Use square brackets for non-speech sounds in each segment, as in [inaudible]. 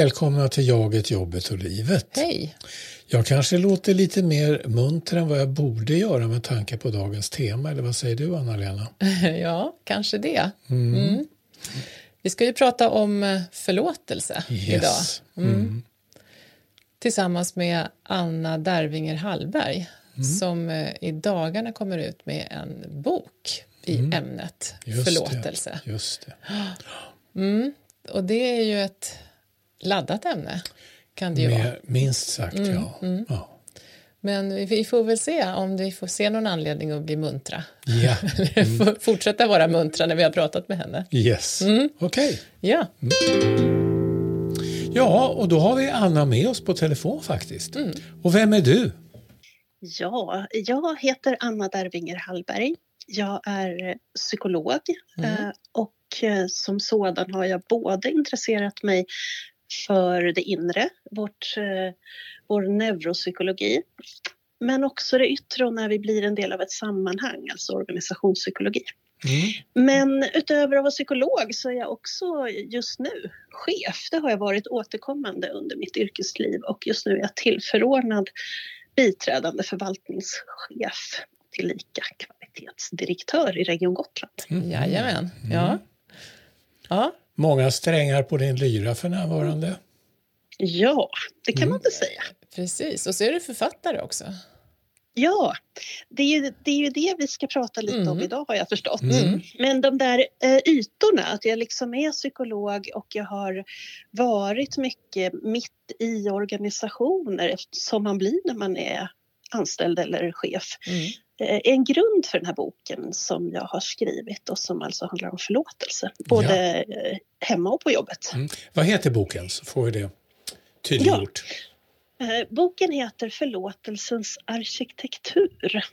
Välkomna till Jaget, jobbet och livet. Hej! Jag kanske låter lite mer munter än vad jag borde göra med tanke på dagens tema, eller vad säger du Anna-Lena? [laughs] Ja, kanske det. Mm. Vi ska ju prata om eh, förlåtelse Yes. idag. Mm. Tillsammans med Anna Dervinger Hallberg Mm. som eh, i dagarna kommer ut med en bok i ämnet Mm. Just förlåtelse. Det, just det. [gasps] Mm. Och det är ju ett laddat ämne, kan det ju vara. Med, minst sagt, Mm, ja. ja. Men vi- får väl se om vi får se någon anledning att bli muntra. Ja, [laughs] Eller Fortsätta vara muntra när vi har pratat med henne. yes. Mm. Okej. Ja, Ja, och då har vi Anna med oss på telefon faktiskt. Mm. Och vem är du? Ja, jag heter Anna Dervinger Hallberg. Jag är psykolog Mm. eh, och eh, som sådan har jag både intresserat mig för det inre, vårt, eh, vår neuropsykologi, men också det yttre och när vi blir en del av ett sammanhang, alltså organisationspsykologi. Mm. Men utöver att vara psykolog så är jag också just nu chef. Det har jag varit återkommande under mitt yrkesliv och just nu är jag tillförordnad biträdande förvaltningschef tillika kvalitetsdirektör i Region Gotland. Mm. jajamän. Ja. ja, Många strängar på din lyra för närvarande. Ja, det kan man inte säga. precis. Och så är du författare också. Ja, det är, ju, det är ju det vi ska prata lite om Mm. idag har jag förstått. Mm. Men de där eh, ytorna, att jag liksom är psykolog och jag har varit mycket mitt i organisationer som man blir när man är anställd eller chef. Mm. Eh, en grund för den här boken som jag har skrivit och som alltså handlar om förlåtelse. Både eh, hemma och på jobbet. Mm. Vad heter boken? Så får vi det tydliggjort. Eh, Boken heter Förlåtelsens arkitektur.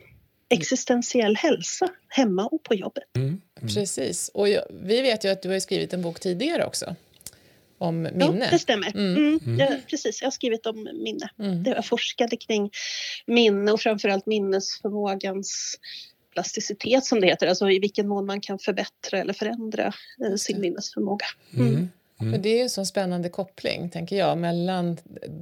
Existentiell hälsa, hemma och på jobbet. Mm. Precis. Och jag, vi vet ju att du har skrivit en bok tidigare också. Om Ja, minne. det stämmer. Mm. Mm. Ja, precis, jag har skrivit om minne. Mm. Jag forskade kring minne och framförallt minnesförmågans plasticitet som det heter, alltså i vilken mån man kan förbättra eller förändra eh, sin minnesförmåga. Mm. För det är ju en sån spännande koppling, tänker jag, mellan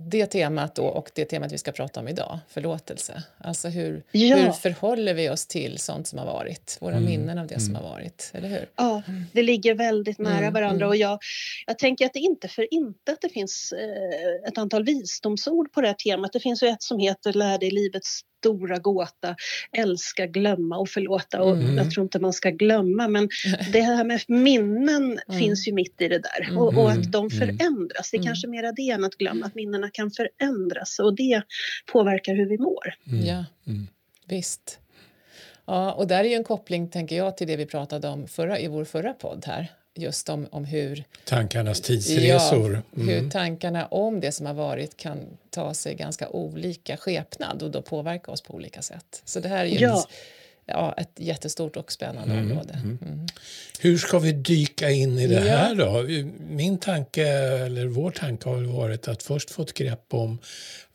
det temat då och det temat vi ska prata om idag, förlåtelse. Alltså hur, Ja. hur förhåller vi oss till sånt som har varit, våra minnen av det som har varit, eller hur? Ja, det ligger väldigt nära Mm, varandra mm. och jag, jag tänker att det inte för inte att det finns eh, ett antal visdomsord på det här temat. Det finns ju ett som heter Lär dig livets stora gåta, älska, glömma och förlåta. Och Mm. Jag tror inte man ska glömma men [laughs] det här med minnen Mm. finns ju mitt i det där. Mm. Och, och Mm. att de Mm. förändras, det är Mm. kanske mera det än att glömma att minnena kan förändras och det påverkar hur vi mår. Mm. Ja, Mm. visst. Ja, och där är ju en koppling, tänker jag, till det vi pratade om förra, i vår förra podd här. Just om, om hur, Tankarnas tidsresor. ja, hur Mm. tankarna om det som har varit kan ta sig ganska olika skepnad och då påverka oss på olika sätt. Så det här är ju Ja. Ett, ja, ett jättestort och spännande Mm, område. Mm. Hur ska vi dyka in i det Ja. här då? Min tanke, eller vår tanke har varit att först få ett grepp om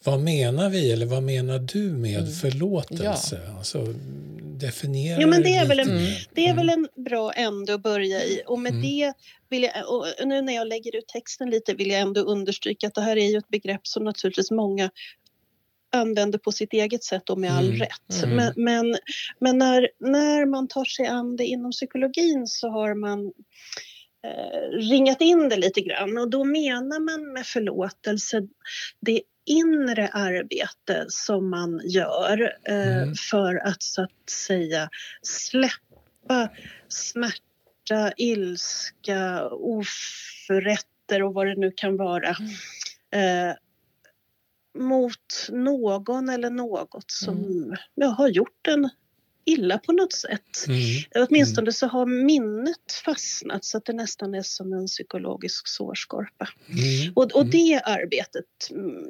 vad menar vi eller vad menar du med Mm. förlåtelse? Alltså, definiera Jo, men det är väl en-. Det är väl en bra ände att börja i. Och med Mm. det vill jag, och nu när jag lägger ut texten lite vill jag ändå understryka att det här är ju ett begrepp som naturligtvis många använder på sitt eget sätt och med all Mm. rätt. Mm. Men, men, men när, när man tar sig an det inom psykologin så har man eh, ringat in det lite grann och då menar man med förlåtelse det inre arbete som man gör eh, Mm. för att så att säga släppa smärta, ilska, oförrätter och vad det nu kan vara eh, mot någon eller något som ja, har gjort en illa på något sätt. Mm. Åtminstone så har minnet fastnat så att det nästan är som en psykologisk sårskorpa. Mm. Och, och Mm. det arbetet mm,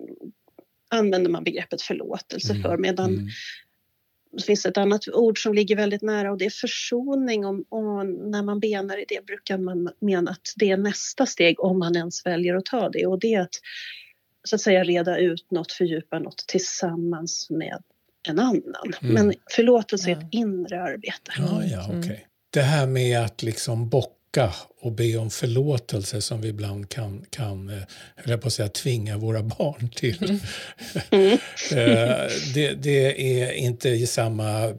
använder man begreppet förlåtelse Mm. för medan Mm. det finns ett annat ord som ligger väldigt nära och det är försoning. Och, och när man benar i det brukar man mena att det är nästa steg om man ens väljer att ta det och det är att så att säga reda ut något, fördjupa något tillsammans med en annan. Mm. Men förlåtelse är ett inre arbete. Ja, ja. Mm. Det här med att liksom bocka och be om förlåtelse som vi ibland kan, kan eh, jag på att säga, tvinga våra barn till. Mm. [laughs] det, det, är inte i samma eh,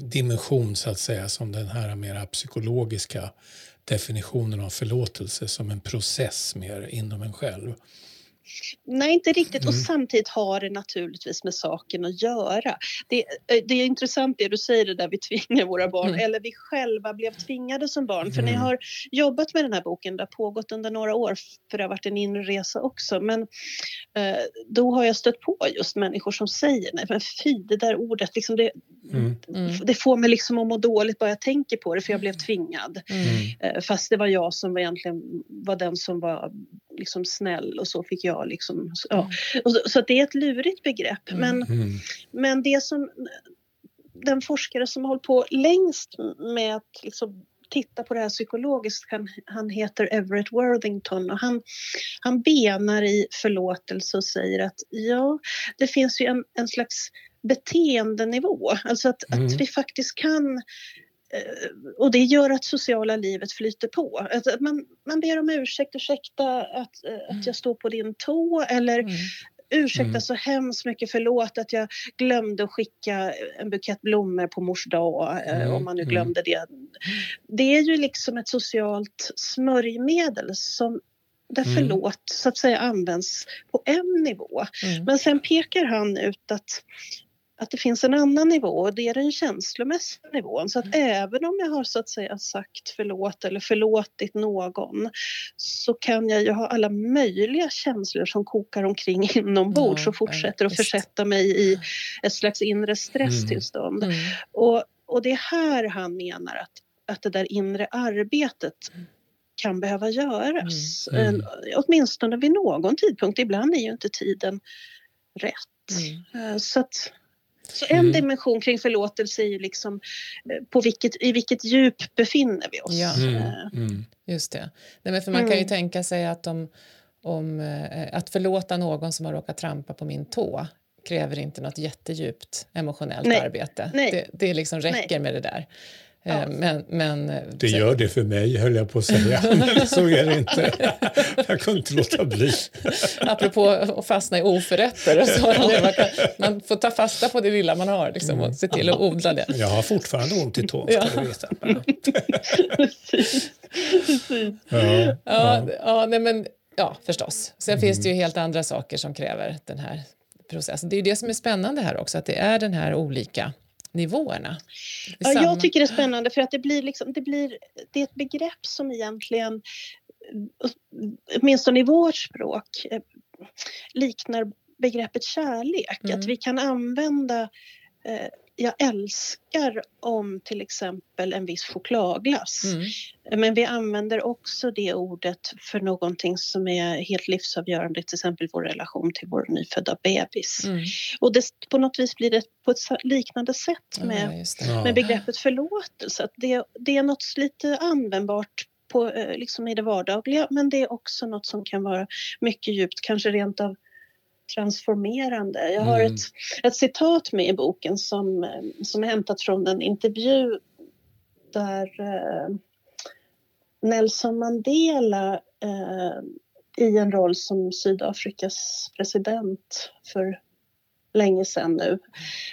dimension så att säga som den här mera psykologiska definitionen av förlåtelse som en process mer inom en själv. Nej, inte riktigt. Mm. Och samtidigt har det naturligtvis med saken att göra. Det, eh, det är intressant det du säger, det där vi tvingar våra barn, mm. eller vi själva blev tvingade som barn. För mm. när jag har jobbat med den här boken, det har pågått under några år, för det har varit en inre resa också, men eh, då har jag stött på just människor som säger nej, men fy, det där ordet, liksom det, mm. det får mig liksom att må dåligt bara jag tänker på det, för jag blev tvingad. Mm. Eh, fast det var jag som var egentligen var den som var liksom snäll och så fick jag liksom... Ja. Mm. Så, så det är ett lurigt begrepp. Mm. Men, mm. men det som den forskare som har hållit på längst med att liksom titta på det här psykologiskt, han, han heter Everett Worthington och han, han benar i förlåtelse och säger att ja, det finns ju en, en slags beteendenivå, alltså att, mm. att vi faktiskt kan och det gör att sociala livet flyter på. Att man, man ber om ursäkt, ursäkta att, eh, att jag står på din tå eller mm. Ursäkta mm. så hemskt mycket, förlåt att jag glömde att skicka en bukett blommor på mors dag, eh, mm. om man nu mm. glömde det. Det är ju liksom ett socialt smörjmedel som där mm. förlåt så att säga används på en nivå. Mm. Men sen pekar han ut att att det finns en annan nivå och det är den känslomässiga nivån. Så att mm. även om jag har så att säga sagt förlåt eller förlåtit någon så kan jag ju ha alla möjliga känslor som kokar omkring [laughs] inombords ja, och fortsätter att försätta mig i ett slags inre stresstillstånd. Mm. Mm. Och, och det är här han menar att, att det där inre arbetet mm. kan behöva göras. Mm. Mm. Åtminstone vid någon tidpunkt. Ibland är ju inte tiden rätt. Mm. Eh, så att så en mm. dimension kring förlåtelse är ju liksom eh, på vilket, i vilket djup befinner vi oss. Ja. Mm. Eh. Mm. Just det. Nej, men för man kan ju mm. tänka sig att, om, om, eh, att förlåta någon som har råkat trampa på min tå kräver inte något jättedjupt emotionellt Nej. arbete. Nej. Det, det liksom räcker Nej. med det där. Ja. Eh, men, men, eh, det gör det för mig, höll jag på att säga. Men [laughs] så är det inte. Jag kunde inte låta bli. Apropå att fastna i oförrätter. Så man, kan, man får ta fasta på det lilla man har liksom, och se till att odla det. Jag har fortfarande ont i tån, ska du veta. [laughs] ja, ja. Ja, nej, men, ja, förstås. Sen mm. finns det ju helt andra saker som kräver den här processen. Det är ju det som är spännande här också, att det är den här olika nivåerna? Ja, jag tycker det är spännande för att det blir, liksom, det blir det är ett begrepp som egentligen åtminstone i vårt språk eh, liknar begreppet kärlek. Mm. Att vi kan använda eh, jag älskar om till exempel en viss chokladglass. Mm. Men vi använder också det ordet för någonting som är helt livsavgörande, till exempel vår relation till vår nyfödda bebis. Mm. Och det, på något vis blir det på ett liknande sätt med, ja, med begreppet förlåtelse. Att det, det är något lite användbart på, eh, liksom i det vardagliga men det är också något som kan vara mycket djupt, kanske rent av transformerande. Jag har mm. ett, ett citat med i boken som, som är hämtat från en intervju där eh, Nelson Mandela eh, i en roll som Sydafrikas president för länge sedan nu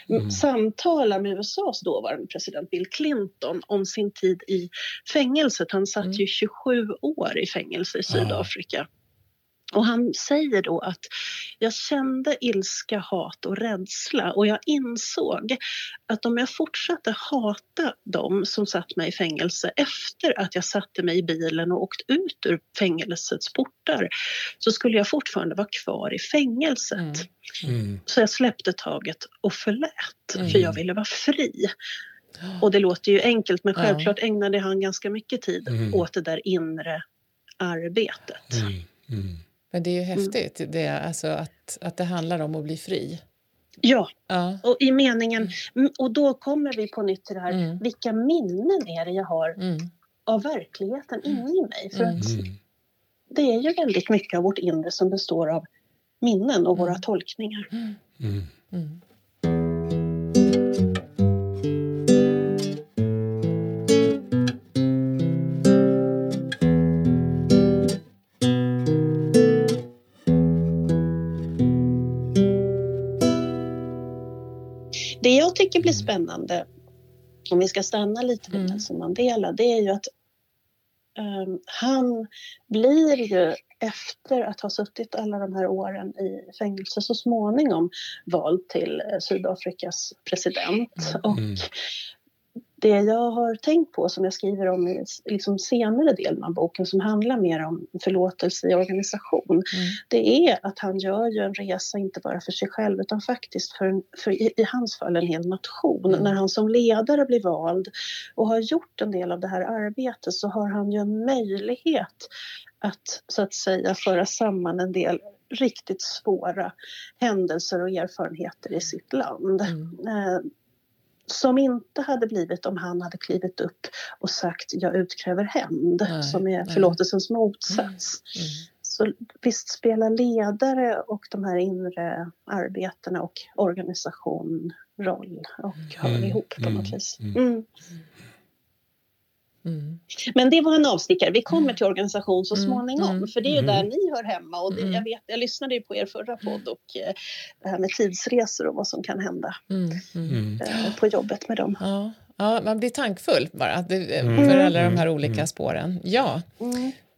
mm. samtalar med USAs dåvarande president Bill Clinton om sin tid i fängelset. Han satt mm. ju 27 år i fängelse i Sydafrika. Och han säger då att jag kände ilska, hat och rädsla och jag insåg att om jag fortsatte hata dem som satt mig i fängelse efter att jag satte mig i bilen och åkt ut ur fängelsets portar så skulle jag fortfarande vara kvar i fängelset. Mm. Mm. Så jag släppte taget och förlät, mm. för jag ville vara fri. Och det låter ju enkelt men självklart ägnade han ganska mycket tid mm. åt det där inre arbetet. Mm. Mm. Men det är ju mm. häftigt mm. det, alltså att, att det handlar om att bli fri. Ja, ja. och i meningen, mm, och då kommer vi på nytt till det här, mm. vilka minnen är det jag har mm. av verkligheten inne i mig? För att mm. det är ju väldigt mycket av vårt inre som består av minnen och våra tolkningar. Tycker blir mm. spännande, om vi ska stanna lite vid mm. Nelson Mandela, det är ju att um, han blir ju efter att ha suttit alla de här åren i fängelse så småningom vald till eh, Sydafrikas president. Mm. Och det jag har tänkt på, som jag skriver om i liksom senare delen av boken som handlar mer om förlåtelse i organisation, mm. det är att han gör ju en resa inte bara för sig själv utan faktiskt för, för i, i, hans fall en hel nation. Mm. När han som ledare blir vald och har gjort en del av det här arbetet så har han ju en möjlighet att så att säga föra samman en del riktigt svåra händelser och erfarenheter i sitt land. Mm. Som inte hade blivit om han hade klivit upp och sagt jag utkräver hämnd, som är förlåtelsens motsats. Mm. Mm. Så visst spelar ledare och de här inre arbetena och organisation roll och hör mm. ihop på något mm. vis. Mm. Men det var en avstickare. Vi kommer mm. till organisation så mm. småningom, mm. för det är ju där ni hör hemma. Och det, jag, vet, jag lyssnade ju på er förra podd och eh, det här med tidsresor och vad som kan hända eh, på jobbet med dem. Ja. Ja, man blir tankfull bara för alla de här olika spåren. Ja.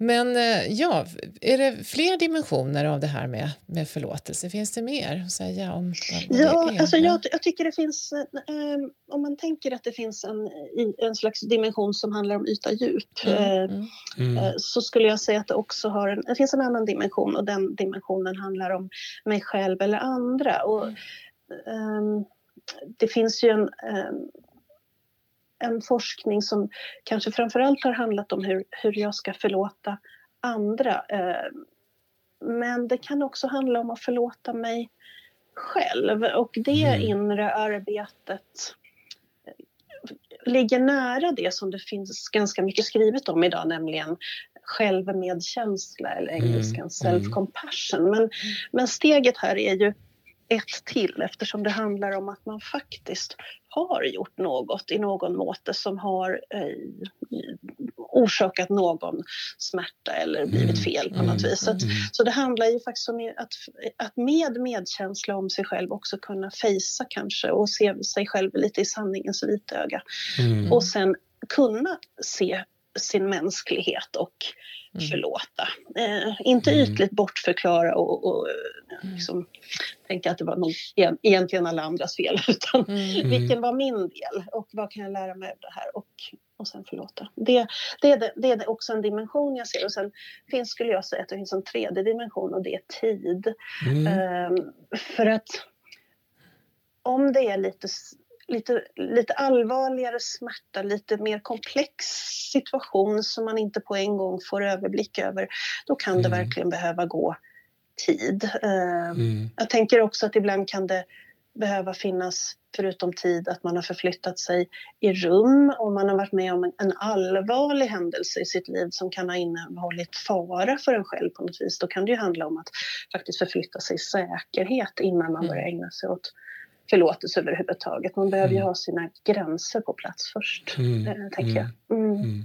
Men eh, ja, är det fler dimensioner av det här med, med förlåtelse? Finns det mer att säga om vad ja, det? Alltså jag, jag tycker det finns, eh, om man tänker att det finns en, en slags dimension som handlar om yta djup mm. Eh, mm. Eh, så skulle jag säga att det också har en, det finns en annan dimension och den dimensionen handlar om mig själv eller andra. Och, mm. Ehm, det finns ju en ehm, en forskning som kanske framförallt har handlat om hur, hur jag ska förlåta andra. Eh, men det kan också handla om att förlåta mig själv och det mm. inre arbetet ligger nära det som det finns ganska mycket skrivet om idag, nämligen självmedkänsla eller engelskan mm. self-compassion. Men, men steget här är ju ett till eftersom det handlar om att man faktiskt har gjort något i någon måte som har eh, orsakat någon smärta eller blivit mm. fel på något mm. vis. Så, att, mm. så det handlar ju faktiskt om att, att med medkänsla om sig själv också kunna fejsa kanske och se sig själv lite i sanningens vitöga. Mm. Och sen kunna se sin mänsklighet och mm. förlåta. Eh, inte mm. ytligt bortförklara och, och mm. liksom, tänka att det var nog egentligen alla andras fel [laughs] utan mm. vilken var min del och vad kan jag lära mig av det här och, och sen förlåta. Det, det, är det, det är också en dimension jag ser och sen finns, skulle jag säga att det finns en tredje dimension och det är tid. Eh, för att om det är lite lite, lite allvarligare smärta, lite mer komplex situation som man inte på en gång får överblick över, då kan mm. det verkligen behöva gå tid. Uh, mm. Jag tänker också att ibland kan det behöva finnas, förutom tid, att man har förflyttat sig i rum och man har varit med om en, en allvarlig händelse i sitt liv som kan ha innehållit fara för en själv på något vis. Då kan det ju handla om att faktiskt förflytta sig i säkerhet innan man mm. börjar ägna sig åt förlåtelse överhuvudtaget. Man behöver ju mm. ha sina gränser på plats först, mm. äh, tänker jag. Mm. mm. mm.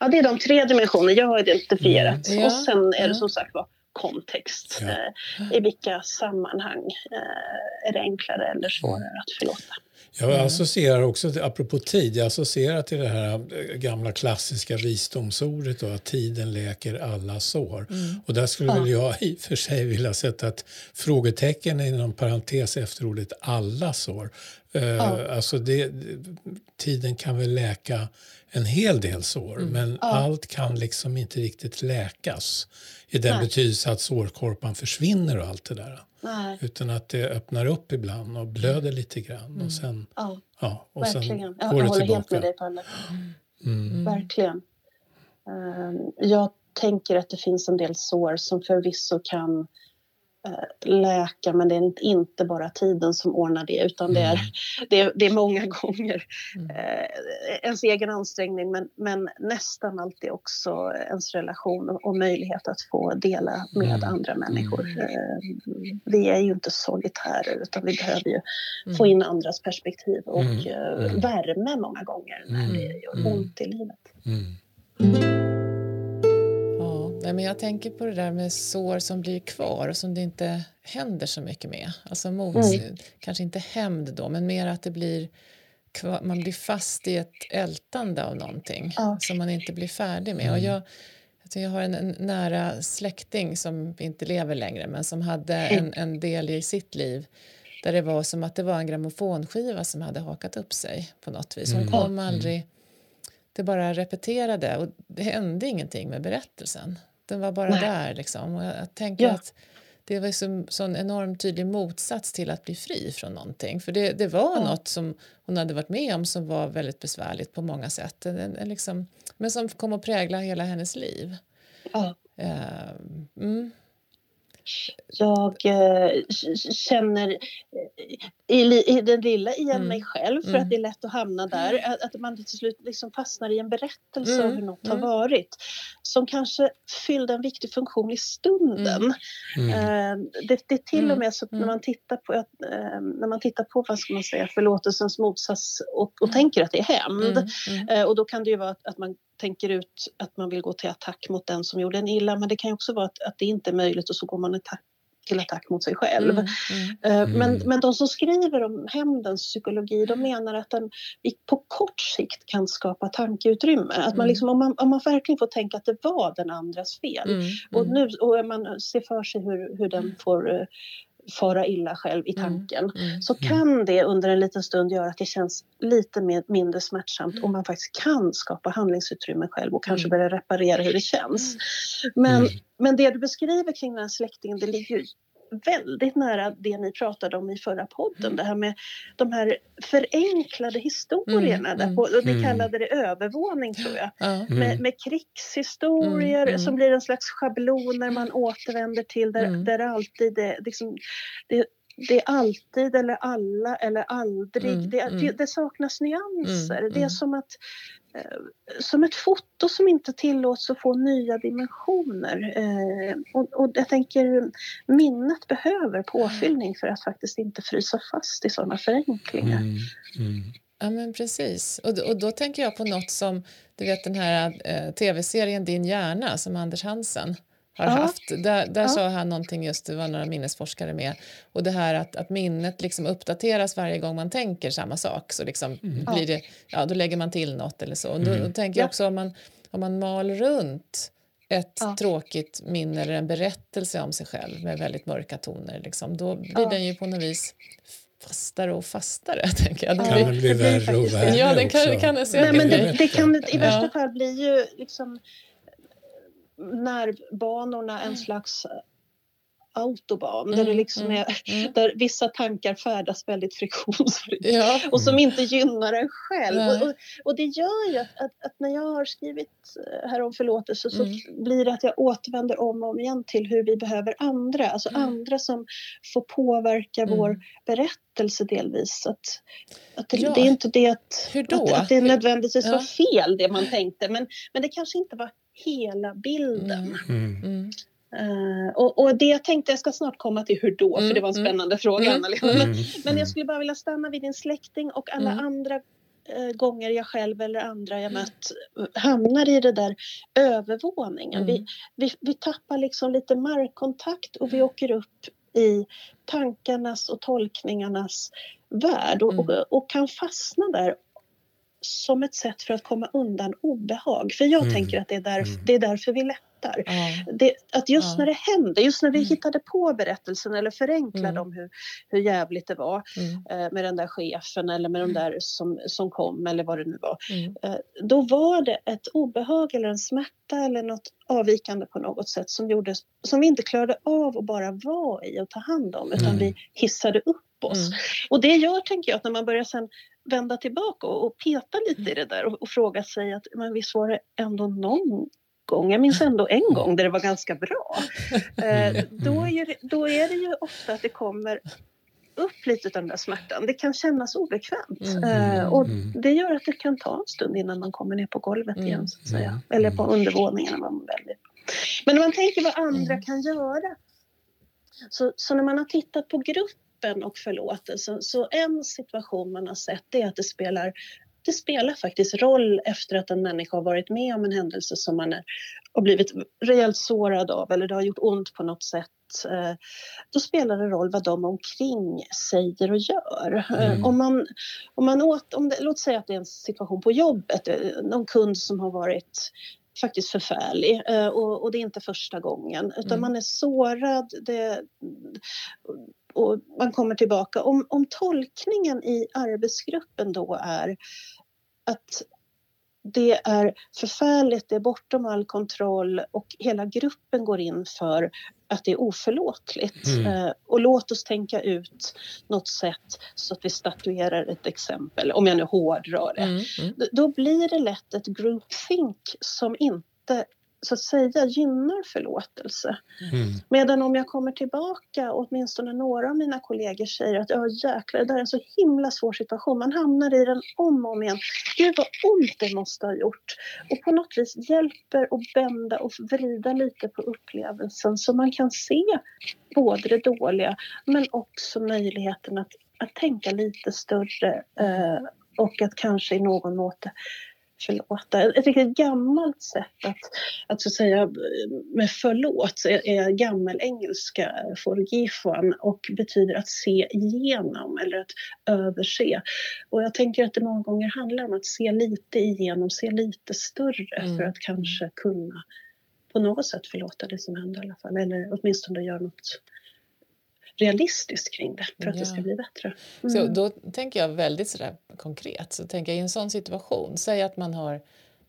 Ja, det är de tre dimensioner jag har identifierat. Ja. Och sen är det som sagt var kontext. Ja. Eh, I vilka sammanhang eh, är det enklare eller svårare att förlåta? Jag associerar också, apropå tid, jag associerar till det här eh, gamla klassiska visdomsordet då, att tiden läker alla sår. Mm. Och där skulle ja. väl jag i och för sig vilja sätta ett frågetecken inom parentes efter ordet alla sår. Uh, ja. Alltså det, tiden kan väl läka en hel del sår mm. men ja. allt kan liksom inte riktigt läkas i den betydelse att sårkorpan försvinner och allt det där. Nej. Utan att det öppnar upp ibland och blöder lite grann. Mm. Och sen, ja, ja, och verkligen. sen går jag, håller helt med dig, Palle. Mm. Verkligen. Um, jag tänker att det finns en del sår som förvisso kan Eh, läka men det är inte bara tiden som ordnar det utan det, är, mm. det, är, det är många [laughs] gånger mm. eh, ens egen ansträngning men, men nästan alltid också ens relation och, och möjlighet att få dela med mm. andra människor. Eh, vi är ju inte solitärer utan vi behöver ju få in andras perspektiv och eh, värme många gånger när det gör ont i livet. Men jag tänker på det där med sår som blir kvar och som det inte händer så mycket med. Alltså mot, mm. kanske inte hämnd då, men mer att det blir man blir fast i ett ältande av någonting ja. som man inte blir färdig med. Mm. Och jag, jag har en, en, nära släkting som inte lever längre men som hade mm. en, en del i sitt liv där det var som att det var en grammofonskiva som hade hakat upp sig på något vis. Hon mm. kom mm. aldrig... Det bara repeterade och det hände ingenting med berättelsen. Den var bara Nej. där. Liksom. Och jag, jag tänker ja. att det var en sån enormt tydlig motsats till att bli fri från någonting. För det, det var ja. något som hon hade varit med om som var väldigt besvärligt på många sätt. En, en liksom, men som kom att prägla hela hennes liv. Ja. Uh, mm. Jag eh, känner eh, i, i den lilla igen mm. mig själv för mm. att det är lätt att hamna där. Mm. Att, att man till slut liksom fastnar i en berättelse mm. av hur något har mm. varit som kanske fyllde en viktig funktion i stunden. Mm. Eh, det, det, är till och med så att när man tittar på, eh, när man tittar på vad ska man säga, förlåtelsens motsats och, och tänker att det är hämnd eh, och då kan det ju vara att, att man tänker ut att man vill gå till attack mot den som gjorde en illa men det kan också vara att, att det inte är möjligt och så går man attack, till attack mot sig själv. Mm, mm. Uh, men, men de som skriver om hämndens psykologi de menar att den på kort sikt kan skapa tankeutrymme. Att man mm. liksom, om, man, om man verkligen får tänka att det var den andras fel mm, och, mm. nu, och man ser för sig hur, hur den får uh, fara illa själv i mm, tanken. Mm, så kan det under en liten stund göra att det känns lite mer, mindre smärtsamt och man faktiskt kan skapa handlingsutrymme själv och kanske börja reparera hur det känns. Men, men det du beskriver kring den här släktingen det ligger väldigt nära det ni pratade om i förra podden. Mm. Det här med de här förenklade historierna. Mm, mm, och ni mm. kallade det övervåning tror jag. Mm. Med, med krigshistorier som blir en slags schabloner man återvänder till där, där alltid det, liksom, det det är alltid eller alla eller aldrig. Mm, det, mm. det, det, saknas nyanser. Mm, det är som att som ett foto som inte tillåts att få nya dimensioner. Eh, och, och, jag tänker minnet behöver påfyllning för att faktiskt inte frysa fast i sådana förenklingar. Mm, mm. Ja men precis. Och, och då tänker jag på något som du vet den här eh, tv-serien Din hjärna som Anders Hansen har ja. haft. Där, där ja. sa han någonting just, det var några minnesforskare med, och det här att, att minnet liksom uppdateras varje gång man tänker samma sak så liksom mm. blir det, ja då lägger man till något eller så. Och då, mm. då tänker jag också om man, om man mal runt ett ja. tråkigt minne eller en berättelse om sig själv med väldigt mörka toner, liksom, då blir ja. den ju på något vis fastare och fastare. [laughs] Tänker jag. Den kan bli, värre och värre Ja, den kan, kan jag Nej, men det, det, kan i värsta fall bli ju liksom nervbanorna en slags autobahn mm, där, det liksom mm, är, mm. där vissa tankar färdas väldigt friktionsfritt ja. och som inte gynnar en själv. Och, och, och, det gör ju att, att, att, när jag har skrivit eh, här om förlåtelse så mm. blir det att jag återvänder om och om igen till hur vi behöver andra, alltså mm. andra som får påverka vår mm. berättelse delvis. Att, att det, ja. det är inte det att, att, att, det nödvändigtvis ja. var fel det man tänkte men, men det kanske inte var hela bilden. Uh, och, och, det tänkte jag ska snart komma till hur då, mm, för det var en mm. spännande mm, fråga mm, Anna-Lena. Men, mm, men, jag skulle bara vilja stanna vid din släkting och alla andra uh, gånger jag själv eller andra jag mött hamnar i det där övervåningen. Vi, vi, vi tappar liksom lite markkontakt och vi åker upp i tankarnas och tolkningarnas värld och, och, och kan fastna där som ett sätt för att komma undan obehag. För jag mm. tänker att det är, därf det är därför vi lättar. Mm. Det, att just ja. när det hände, just när vi mm. hittade på berättelsen eller förenklade mm. om hur, hur jävligt det var mm. eh, med den där chefen eller med de mm. där som, som kom eller vad det nu var. Mm. Eh, då var det ett obehag eller en smärta eller något avvikande på något sätt som, gjorde, som vi inte klarade av att bara vara i och ta hand om utan vi hissade upp oss. Och det gör, tänker jag, att när man börjar sen vända tillbaka och, och peta lite i det där och, och fråga sig att men visst var det ändå någon gång, jag minns ändå en gång där det var ganska bra. [laughs] Eh, då, är det, då är det ju ofta att det kommer upp lite av den där smärtan. Det kan kännas obekvämt mm. eh, och det gör att det kan ta en stund innan man kommer ner på golvet mm. igen så att säga. Eller på undervåningen man väljer. Men när man tänker vad andra mm. kan göra. Så, så när man har tittat på gruppen och förlåtelsen så en situation man har sett är att det spelar det spelar faktiskt roll efter att en människa har varit med om en händelse som man är och blivit rejält sårad av eller det har gjort ont på något sätt eh, då spelar det roll vad de omkring säger och gör. Mm. Om man, om man åt, om det, låt säga att det är en situation på jobbet, någon kund som har varit faktiskt förfärlig och, och det är inte första gången utan mm. man är sårad det, och man kommer tillbaka. Om, om tolkningen i arbetsgruppen då är att det är förfärligt, det är bortom all kontroll och hela gruppen går in för att det är oförlåtligt. Mm. Eh, och låt oss tänka ut något sätt så att vi statuerar ett exempel, om jag nu hårdrar det. Mm. Mm. Då blir det lätt ett groupthink som inte så att säga gynnar förlåtelse. Mm. Medan om jag kommer tillbaka och åtminstone några av mina kollegor säger att ja jäklar, det där är en så himla svår situation. Man hamnar i den om och om igen. Gud vad ont det måste ha gjort. Och på något vis hjälper och bända och vrida lite på upplevelsen så man kan se både det dåliga men också möjligheten att, att tänka lite större eh, och att kanske i någon måte förlåta. Ett riktigt gammalt sätt att, att så att säga med förlåt är, är gammelengelska forgive one och betyder att se igenom eller att överse. Och jag tänker att det många gånger handlar om att se lite igenom, se lite större mm. för att kanske kunna på något sätt förlåta det som hände i alla fall eller åtminstone göra något realistiskt kring det för att ja. det ska bli bättre. Mm. Så då tänker jag väldigt sådär konkret, så tänker jag i en sån situation, säg att man har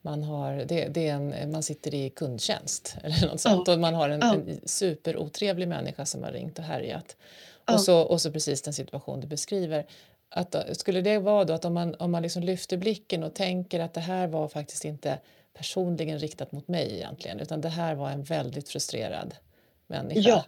man, har, det, det är en, man sitter i kundtjänst [laughs] eller något sånt ja. och man har en, ja. en superotrevlig människa som har ringt och härjat. Ja. Och, så, och så precis den situation du beskriver. Att, skulle det vara då att om man, om man liksom lyfter blicken och tänker att det här var faktiskt inte personligen riktat mot mig egentligen utan det här var en väldigt frustrerad människa. Ja,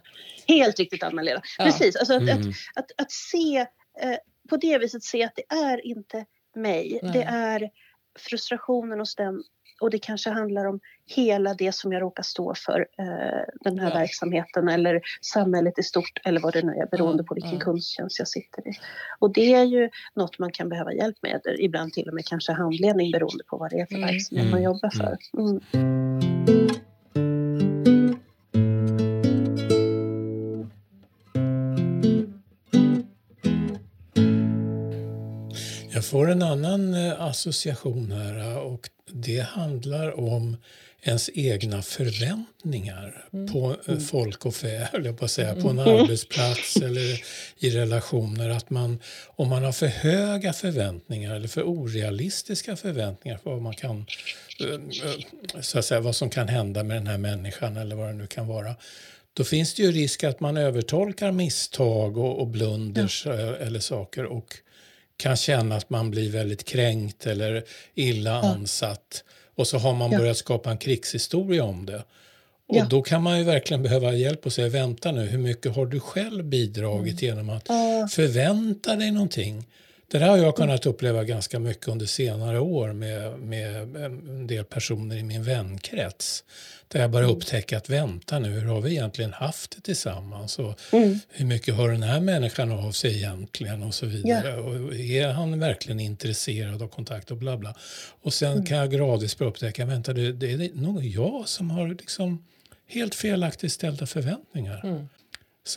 helt riktigt Anna-Lena. Ja. Precis, alltså att, mm. att, att, att, se eh, på det viset se att det är inte mig. Nej. Det är frustrationen hos den och det kanske handlar om hela det som jag råkar stå för, eh, den här ja. verksamheten eller samhället i stort eller vad det nu är beroende på vilken ja. kundtjänst jag sitter i. Och det är ju något man kan behöva hjälp med, ibland till och med kanske handledning beroende på vad det är för mm. verksamhet man mm. jobbar för. Mm. Får en annan eh, association här eh, och det handlar om ens egna förväntningar mm. på eh, mm. folk och fä, eller på, att säga, på en mm. arbetsplats [laughs] eller i relationer. Att man, om man har för höga förväntningar eller för orealistiska förväntningar på vad, man kan, så att säga, vad som kan hända med den här människan eller vad det nu kan vara då finns det ju risk att man övertolkar misstag och, och blunders ja. eller saker och kan känna att man blir väldigt kränkt eller illa ja. ansatt. Och så har man ja. börjat skapa en krigshistoria om det. Och ja. då kan man ju verkligen behöva hjälp och säga vänta nu, hur mycket har du själv bidragit mm. genom att förvänta dig någonting? Det där har jag kunnat uppleva ganska mycket under senare år med, med en del personer i min vänkrets. Där jag började mm. upptäcka att vänta nu, hur har vi egentligen haft det tillsammans? Och mm. Hur mycket hör den här människan av sig egentligen? Och så vidare. Ja. Och är han verkligen intresserad av kontakt och bla bla. Och sen mm. kan jag gradvis börja upptäcka, vänta det, det är nog jag som har liksom helt felaktigt ställda förväntningar. Mm.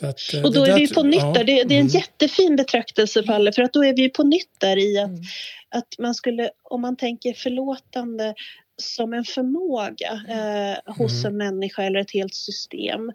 Att, eh, och då är vi på nytt där. Det, det, är en mm. jättefin betraktelse, Palle, för att då är vi på nytt där i att, mm. att man skulle, om man tänker förlåtande som en förmåga eh, hos mm. en människa eller ett helt system.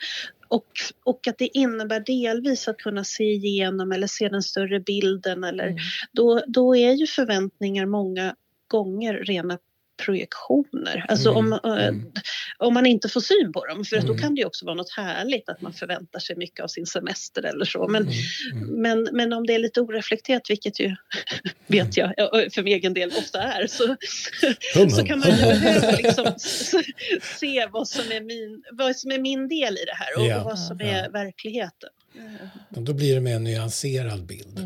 Och, och att det innebär delvis att kunna se igenom eller se den större bilden. Eller, mm. då, då är ju förväntningar många gånger rena projektioner. Alltså mm. om, eh, mm. om man inte får syn på dem. För mm. då kan det ju också vara något härligt att man förväntar sig mycket av sin semester eller så. Men, mm. mm. men, men om det är lite oreflekterat, vilket ju [laughs] vet jag för min egen del ofta är, så, så kan man ju [laughs] behöva liksom se vad som, är min, vad som är min del i det här och, ja. och vad som är ja. verkligheten. Då blir det mer en nyanserad bild.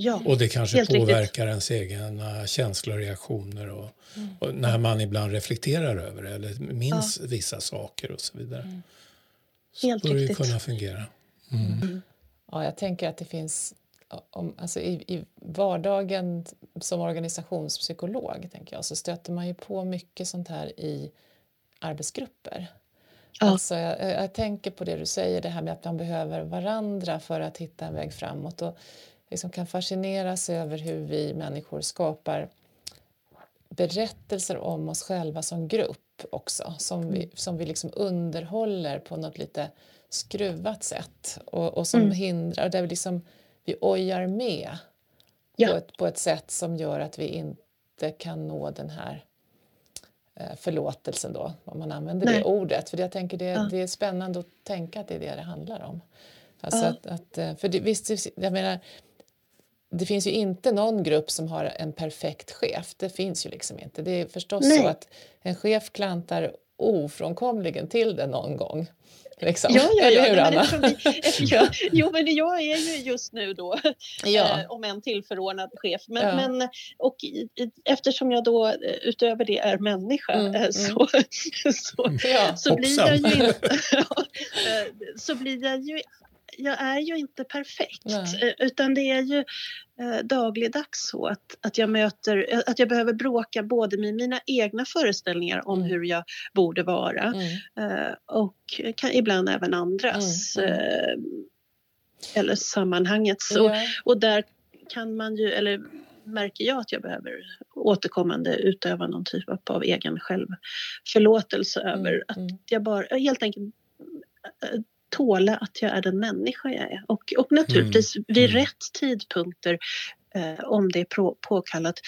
Ja, och det kanske påverkar riktigt. ens egna känslor och reaktioner och, mm. och, när man ibland reflekterar över det eller minns ja. vissa saker och så vidare. Mm. Helt så borde det kunna fungera. Mm. mm. Ja, jag tänker att det finns om, alltså i, i vardagen som organisationspsykolog tänker jag, så stöter man ju på mycket sånt här i arbetsgrupper. Ja. Alltså, jag, jag, tänker på det du säger, det här med att man behöver varandra för att hitta en väg framåt och liksom kan fascineras över hur vi människor skapar berättelser om oss själva som grupp också, som vi, mm. som vi liksom underhåller på något lite skruvat sätt och, och som mm. hindrar, där vi, liksom, vi ojar med ja. på, ett, på ett sätt som gör att vi inte kan nå den här eh, förlåtelsen då, om man använder Nej. det ordet. För jag tänker det, ja. det är spännande att tänka att det är det det handlar om. Alltså ja. att, att, eh, för det, visst, jag menar, det finns ju inte någon grupp som har en perfekt chef. Det finns ju liksom inte. Det är förstås Nej. så att en chef klantar ofrånkomligen till det någon gång. Liksom. Ja, ja, ja. Eller hur, Anna? Vi, [laughs] ja, jo, men jag är ju just nu då, ja. eh, om en tillförordnad chef. Men, ja. men, och i, eftersom jag då eh, utöver det är människa mm, eh, så, mm. [laughs] så, ja. så, blir jag ju inte, [laughs] eh, så blir jag ju jag är ju inte perfekt Nej. Eh, utan det är ju eh, dagligdags så att, att jag möter, eh, att jag behöver bråka både med mina egna föreställningar om mm. hur jag borde vara mm. och kan, ibland även andras. Mm. mm. Eller sammanhanget. Så, ja. Och där kan man ju, eller märker jag att jag behöver återkommande utöva någon typ av egen självförlåtelse över mm, att mm. jag bara helt enkelt tåla att jag är den människa jag är. Och, och naturligtvis mm. vid mm. rätt tidpunkter, eh, om det är på, påkallat,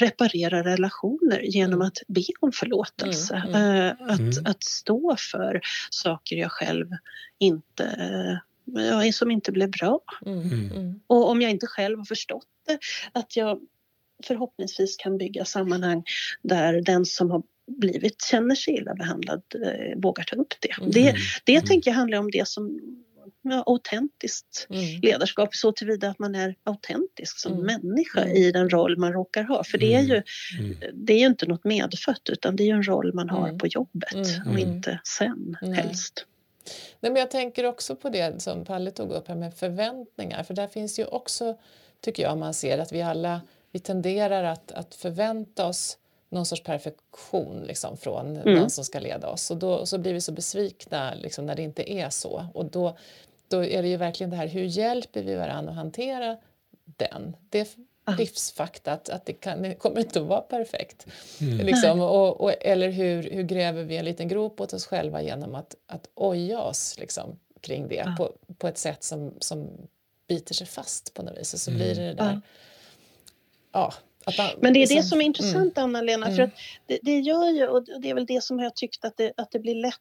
reparera relationer genom mm. att be om förlåtelse. Mm. mm. Eh, att, mm. att stå för saker jag själv inte eh, som inte blev bra. Och om jag inte själv har förstått det, att jag förhoppningsvis kan bygga sammanhang där den som har blivit, känner sig illa behandlad eh, vågar ta upp det. Mm. Det, det mm. tänker jag handlar om det som ja, autentiskt mm. ledarskap så tillvida att man är autentisk som mm. människa mm. i den roll man råkar ha. För det är ju, mm. det är ju inte något medfött utan det är ju en roll man har på jobbet och inte sen helst. Nej, men jag tänker också på det som Palle tog upp här med förväntningar för där finns ju också, tycker jag, man ser att vi alla vi tenderar att, att förvänta oss någon sorts perfektion liksom, från mm. den som ska leda oss. Och då så blir vi så besvikna liksom, när det inte är så. Och då, då är det ju verkligen det här, hur hjälper vi varandra att hantera den? Det är ah. livsfakta att, att det, kan, det kommer inte att vara perfekt. Mm. Liksom, och, och, eller hur, hur gräver vi en liten grop åt oss själva genom att, att oja oss liksom, kring det ah. på, på ett sätt som, som biter sig fast på något vis. Och så mm. blir det det där... Ah. Ja, man, Men det är liksom, det som är intressant, mm. Anna-Lena, för mm. att det, det, gör ju, och det är väl det som jag tyckt att det, att det blir lätt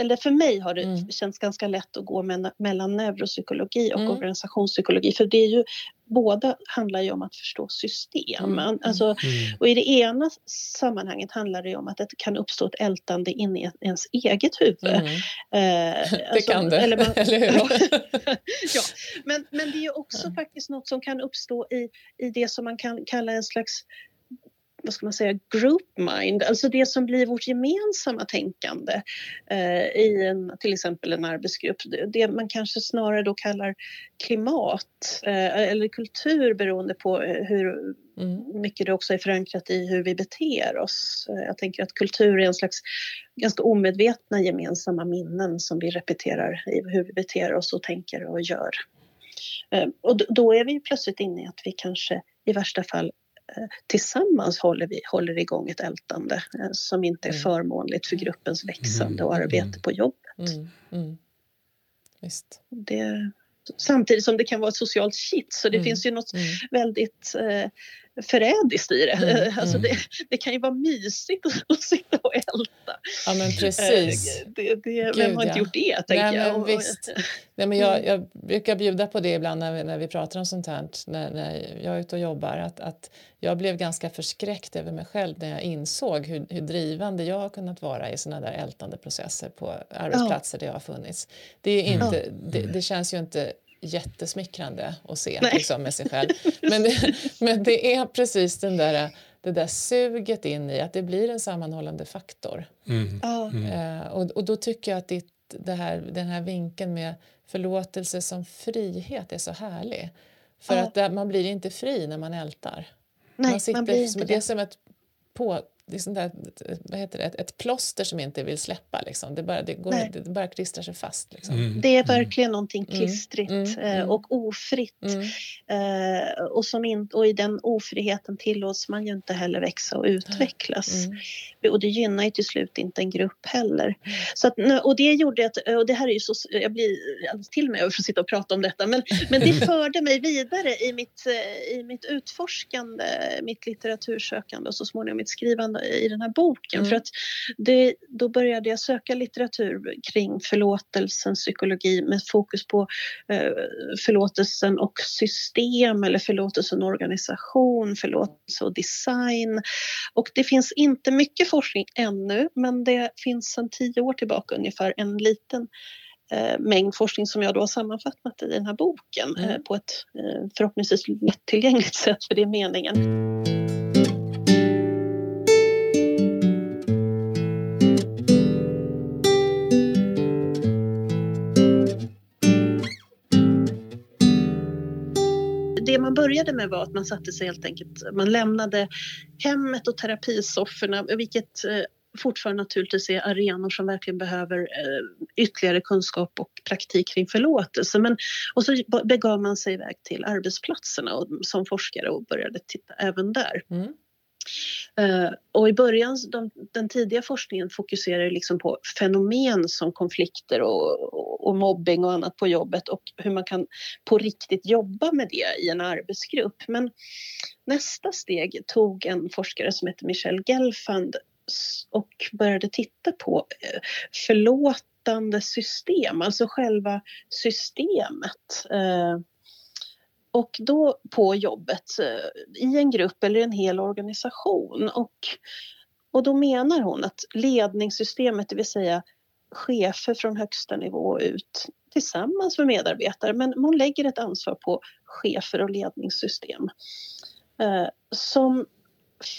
eller för mig har det mm. känts ganska lätt att gå med, mellan neuropsykologi och mm. organisationspsykologi. För det är ju, båda handlar ju om att förstå system. Mm. mm. Alltså, mm. och i det ena sammanhanget handlar det om att det kan uppstå ett ältande in i ens eget huvud. Mm. Eh, det alltså, kan det, eller, man, [laughs] eller hur? [laughs] ja. Men, men det är också faktiskt något som kan uppstå i, i det som man kan kalla en slags vad ska man säga, group mind, alltså det som blir vårt gemensamma tänkande eh, i en, till exempel en arbetsgrupp. Det man kanske snarare då kallar klimat eh, eller kultur beroende på eh, hur mm. mycket det också är förankrat i hur vi beter oss. Eh, jag tänker att kultur är en slags ganska omedvetna gemensamma minnen som vi repeterar i hur vi beter oss och tänker och gör. Eh, och då är vi plötsligt inne i att vi kanske i värsta fall tillsammans håller vi håller igång ett ältande eh, som inte är mm. förmånligt för gruppens växande och mm. arbete på jobbet. Mm. Mm. Det, samtidigt som det kan vara ett socialt kitt så det mm. finns ju något mm. väldigt eh, förrädiskt i det. Mm, alltså mm. det. Det kan ju vara mysigt att sitta och älta. Ja men precis. Eh, det, det, Gud, vem har inte gjort det? Nej, jag. Men visst. Nej, men jag, jag, brukar bjuda på det ibland när vi, när vi pratar om sånt här när, när jag är ute och jobbar. Att, att jag blev ganska förskräckt över mig själv när jag insåg hur, hur drivande jag har kunnat vara i såna där ältande processer på arbetsplatser ja. där jag har funnits. Det, är inte, ja. det, det känns ju inte jättesmickrande att se liksom, med sig själv. Men det, men det är precis den där, det där suget in i att det blir en sammanhållande faktor. Mm. Mm. Uh, och, och då tycker jag att ditt, det här, den här vinkeln med förlåtelse som frihet är så härlig. För ja. att det, man blir inte fri när man ältar. Nej, man sitter, man blir inte det. är som ett på, det är sånt där, vad heter det, ett, ett plåster som inte vill släppa. Liksom. Det, bara, det, går, det bara klistrar sig fast. Liksom. Mm. Det är verkligen någonting mm. klistrigt mm. Mm. och ofritt. Mm. Eh, och, som in, och i den ofriheten tillåts man ju inte heller växa och utvecklas. Mm. Och det gynnar ju till slut inte en grupp heller. Så att, och det gjorde att, och det här är ju så, jag blir alldeles till mig över att sitta och prata om detta, men, men det [laughs] förde mig vidare i mitt, i mitt utforskande, mitt litteratursökande och så småningom mitt skrivande i den här boken. Mm. För att det, då började jag söka litteratur kring förlåtelsens psykologi med fokus på eh, förlåtelsen och system eller förlåtelsen och organisation, förlåtelse och design. Och det finns inte mycket forskning ännu men det finns sedan tio år tillbaka ungefär en liten eh, mängd forskning som jag då har sammanfattat i den här boken mm. eh, på ett eh, förhoppningsvis lättillgängligt sätt, för det är meningen. Det man började med var att man satte sig helt enkelt, man lämnade hemmet och terapisofforna, vilket eh, fortfarande naturligtvis är arenor som verkligen behöver eh, ytterligare kunskap och praktik kring förlåtelse. Men, och så begav man sig iväg till arbetsplatserna och, som forskare och började titta även där. Mm. Eh, och i början, de, den tidiga forskningen fokuserade liksom på fenomen som konflikter och, och, och, mobbing och annat på jobbet och hur man kan på riktigt jobba med det i en arbetsgrupp. Men nästa steg tog en forskare som heter Michelle Gelfand och började titta på eh, förlåtande system, alltså själva systemet. Eh, och då på jobbet eh, i en grupp eller en hel organisation. Och, och då menar hon att ledningssystemet, det vill säga chefer från högsta nivå ut tillsammans med medarbetare, men hon lägger ett ansvar på chefer och ledningssystem eh, som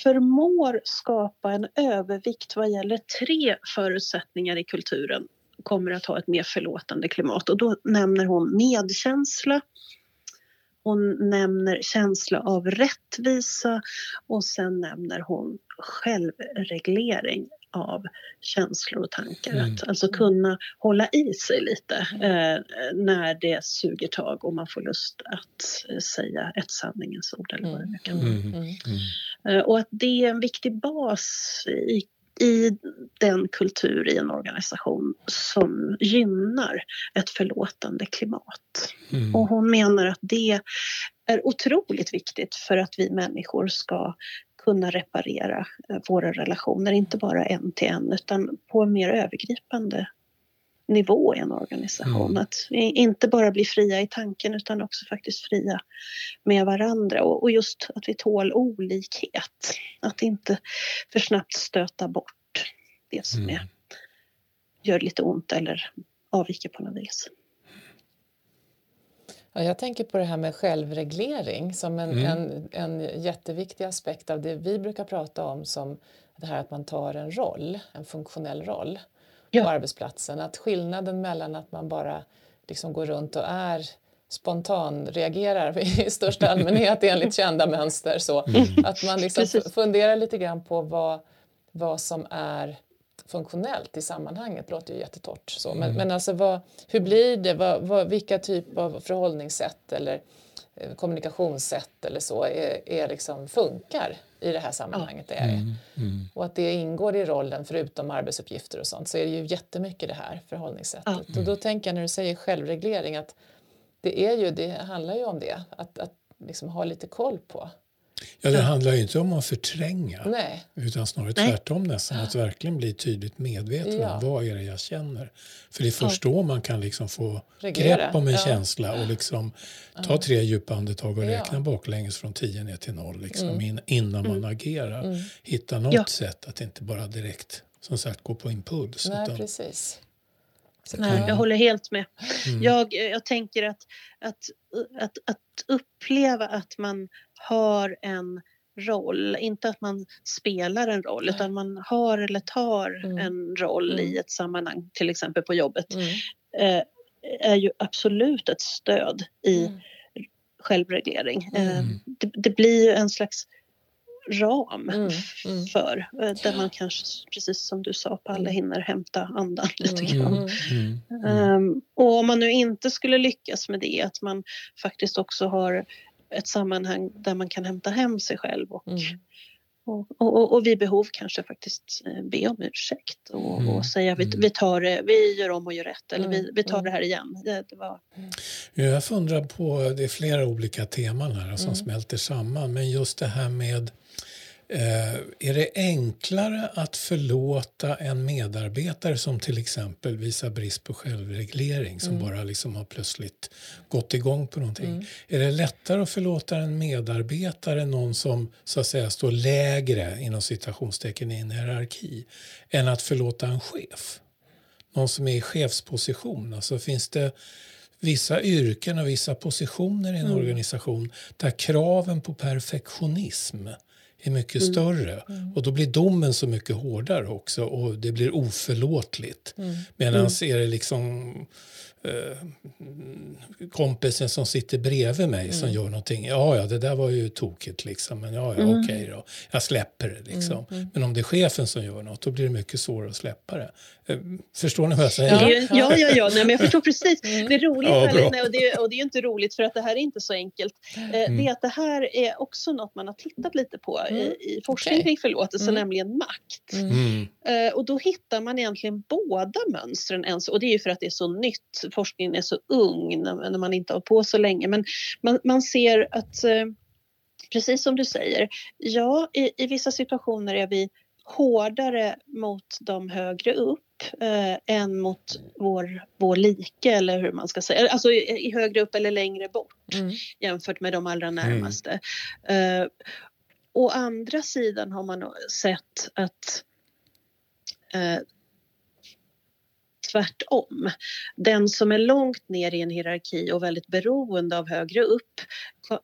förmår skapa en övervikt vad gäller tre förutsättningar i kulturen kommer att ha ett mer förlåtande klimat. Och då nämner hon medkänsla, hon nämner känsla av rättvisa och sen nämner hon självreglering av känslor och tankar. Mm. Att alltså kunna hålla i sig lite eh, när det suger tag och man får lust att eh, säga ett sanningens ord eller vad det nu kan vara. Mm. Mm. Eh, och att det är en viktig bas i i den kultur i en organisation som gynnar ett förlåtande klimat. Mm. Och hon menar att det är otroligt viktigt för att vi människor ska kunna reparera eh, våra relationer, inte bara en till en utan på en mer övergripande nivå i en organisation. Mm. Att inte bara bli fria i tanken utan också faktiskt fria med varandra och, och just att vi tål olikhet. Att inte för snabbt stöta bort det som mm. är, gör lite ont eller avviker på något vis. Ja, jag tänker på det här med självreglering som en, mm. en, en jätteviktig aspekt av det vi brukar prata om som det här att man tar en roll, en funktionell roll ja. på arbetsplatsen. Att skillnaden mellan att man bara liksom går runt och är spontan reagerar i [laughs] största [laughs] allmänhet enligt kända mönster. Så, mm. Att man liksom funderar lite grann på vad, vad som är funktionellt i sammanhanget låter ju jättetort. Så. Men, mm. men alltså vad, hur blir det? Vad, vad, vilka typ av förhållningssätt eller eh, kommunikationssätt eller så är, är liksom, funkar i det här sammanhanget. Är mm. Mm. Och att det ingår i rollen förutom arbetsuppgifter och sånt så är det ju jättemycket det här förhållningssättet. Och då tänker jag när du säger självreglering att det, är ju, det handlar ju om det, att, att liksom ha lite koll på Ja, det handlar ju inte om att förtränga Nej. utan snarare Nej. tvärtom nästan. Att verkligen bli tydligt medveten ja. om vad är det jag känner. För det är först ja. då man kan liksom få Reglera. grepp om en ja. känsla och liksom ta tre djupa andetag och räkna baklänges från 10 ner till noll liksom, mm. innan man mm. agerar. Mm. Hitta något sätt att inte bara direkt som sagt gå på impuls. Nej, utan, precis. Nej, jag håller helt med. Mm. Jag, jag tänker att, att, att, att uppleva att man har en roll, inte att man spelar en roll utan man har eller tar mm. en roll mm. i ett sammanhang, till exempel på jobbet, mm. eh, är ju absolut ett stöd i mm. självreglering. Eh, mm. det, det, blir ju en slags ram mm, mm. för. Eh, där man kanske, precis som du sa, på alla hinner hämta andan [laughs] lite mm, grann. Um, och om man nu inte skulle lyckas med det, att man faktiskt också har ett sammanhang där man kan hämta hem sig själv och och, och, och, vid behov kanske faktiskt eh, be om ursäkt och, mm. och säga vi, vi, tar det, vi gör om och gör rätt eller vi, vi tar det här igen. Det, det var... Jag funderar på, det är flera olika teman här som mm. smälter samman, men just det här med är det enklare att förlåta en medarbetare som till exempel visar brist på självreglering som mm. bara liksom har plötsligt gått igång på någonting? Mm. Är det lättare att förlåta en medarbetare, någon som så att säga står lägre inom citationstecken i en hierarki, än att förlåta en chef? Någon som är i chefsposition. Alltså finns det vissa yrken och vissa positioner i en mm. organisation där kraven på perfektionism är mycket mm. större. Mm. Och då blir domen så mycket hårdare också och det blir oförlåtligt. Mm. Medan mm. är det liksom kompisen som sitter bredvid mig som mm. gör någonting. Ja, ja, det där var ju tokigt liksom. Men ja, ja mm. okej okay då. Jag släpper det liksom. Men om det är chefen som gör något, då blir det mycket svårare att släppa det. Eh, förstår ni vad jag säger? Ja, ja, ja, ja. Nej, men jag förstår precis. Mm. Det roliga ja, väldigt, nej, och, det, och det är inte roligt för att det här är inte så enkelt. Eh, mm. Det är att det här är också något man har tittat lite på mm. i, i forskning okay. kring förlåtelse, mm. nämligen makt. Mm. mm. Eh, och då hittar man egentligen båda mönstren. Ens, och det är ju för att det är så nytt. Forskningen är så ung när, när man inte har på så länge. Men man, man ser att, eh, precis som du säger, ja, i, i vissa situationer är vi hårdare mot de högre upp eh, än mot vår, vår like eller hur man ska säga, alltså i, i högre upp eller längre bort mm. jämfört med de allra mm. närmaste. Mm. Eh, å andra sidan har man sett att eh, tvärtom. Den som är långt ner i en hierarki och väldigt beroende av högre upp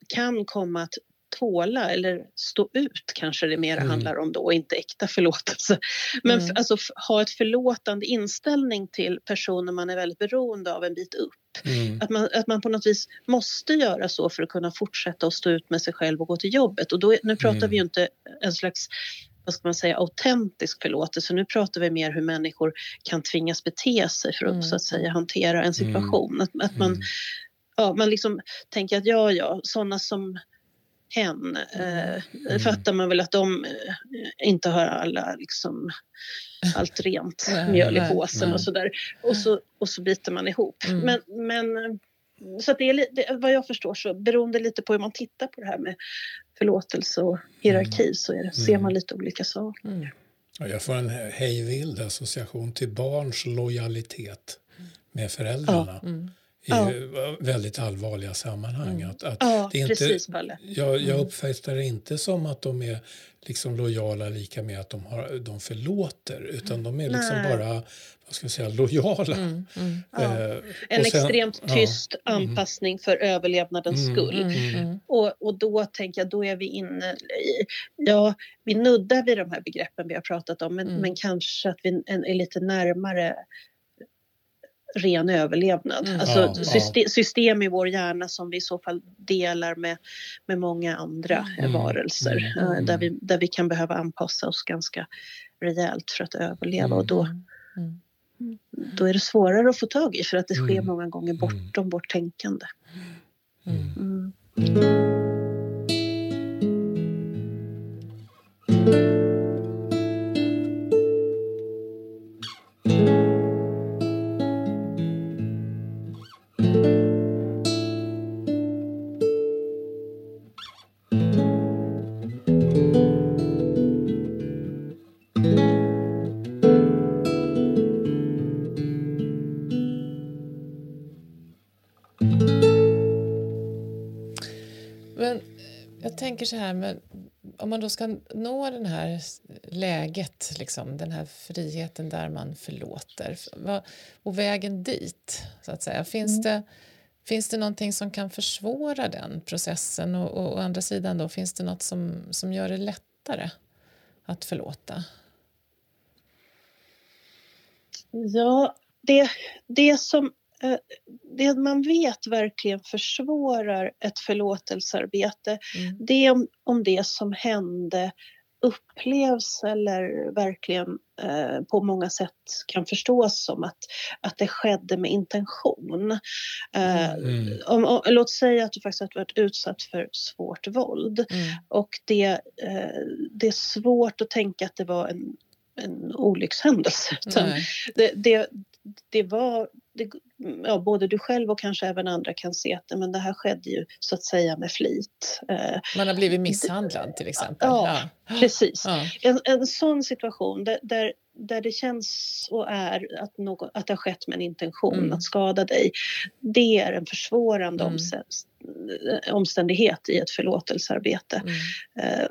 kan komma att tåla eller stå ut kanske det mer mm. handlar om då, inte äkta förlåtelse. Men mm. alltså ha ett förlåtande inställning till personer man är väldigt beroende av en bit upp. Mm. Att, man, att man på något vis måste göra så för att kunna fortsätta att stå ut med sig själv och gå till jobbet. Och då, nu pratar vi ju mm. inte en slags vad ska man säga, autentisk förlåtelse. Nu pratar vi mer hur människor kan tvingas bete sig för att mm. så att säga hantera en situation. Att, att man, ja, man liksom tänker att ja, ja, sådana som hen eh, mm. fattar man väl att de eh, inte har alla liksom, allt rent [laughs] mjöl i påsen och sådär. Och så, och så biter man ihop. Mm. Men, men så att det är det, vad jag förstår så beroende lite på hur man tittar på det här med förlåtelse och hierarki mm. så är det, ser man mm. lite olika saker. Mm. Jag får en hejvild association till barns lojalitet med föräldrarna. Ja. Mm i ja. väldigt allvarliga sammanhang. Mm. Att, att ja, det är inte, precis, Palle. Jag, jag mm. uppfattar det inte som att de är liksom lojala lika med att de, har, de förlåter utan de är liksom Nej. bara vad ska jag säga, lojala. Mm, mm. Ja. Eh, en sen, extremt tyst ja. Mm. anpassning för överlevnadens mm, skull. Mm, och, och då tänker jag, då är vi inne i, ja, vi nuddar vid de här begreppen vi har pratat om men, men kanske att vi är lite närmare ren överlevnad. Mm. Alltså ja, system, system, i vår hjärna som vi i så fall delar med, med många andra mm. varelser. Mm. Uh, där, vi, där vi kan behöva anpassa oss ganska rejält för att överleva och då, mm. Mm. då är det svårare att få tag i för att det sker mm. många gånger bortom vårt tänkande. Tänker så här, men om man då ska nå det här läget, liksom, den här friheten där man förlåter och vägen dit, så att säga, finns, mm. det, finns det någonting som kan försvåra den processen och, och å andra sidan då, finns det något som, som gör det lättare att förlåta? Ja, det, det som det man vet verkligen försvårar ett förlåtelsearbete, mm. det är om, om det som hände upplevs eller verkligen eh, på många sätt kan förstås som att, att det skedde med intention. Eh, mm. om, om, låt säga att du faktiskt har varit utsatt för svårt våld mm. och det, eh, det är svårt att tänka att det var en en olyckshändelse. Det, det, det var, det, ja, både du själv och kanske även andra kan se att men det här skedde ju så att säga med flit. Eh, Man har blivit misshandlad till exempel. Ja, ja. precis. Ja. En, en sån situation där, där, där det känns och är att, något, att det har skett med en intention mm. att skada dig. Det är en försvårande mm. omständighet i ett förlåtelsearbete. Mm.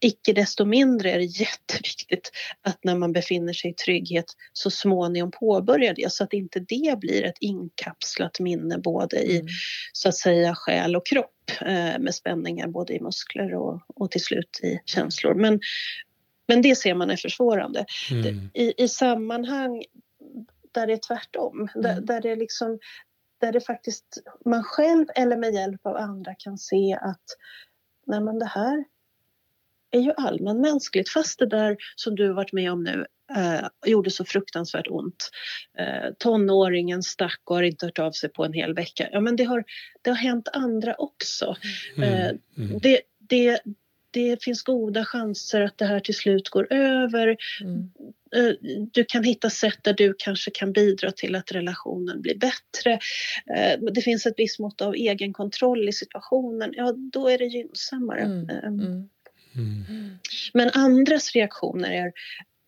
Icke desto mindre är det [laughs] jätteviktigt att när man befinner sig i trygghet så småningom påbörja det så att inte det blir ett inkapslat minne både i mm. så att säga själ och kropp eh, med spänningar både i muskler och, och till slut i känslor. Men, men det ser man är försvårande. Mm. I, I sammanhang där det är tvärtom, mm. där, där det liksom där det faktiskt man själv eller med hjälp av andra kan se att nej men det här är ju allmänmänskligt. Fast det där som du har varit med om nu eh, gjorde så fruktansvärt ont. Eh, tonåringen stack och har inte hört av sig på en hel vecka. Ja, men det har, det har hänt andra också. Mm. Eh, mm. Det, det, det finns goda chanser att det här till slut går över. Mm. Eh, du kan hitta sätt där du kanske kan bidra till att relationen blir bättre. Eh, det finns ett visst mått av egenkontroll i situationen. Ja, då är det gynnsammare. Mm. Eh, mm. Mm. Men andras reaktioner är,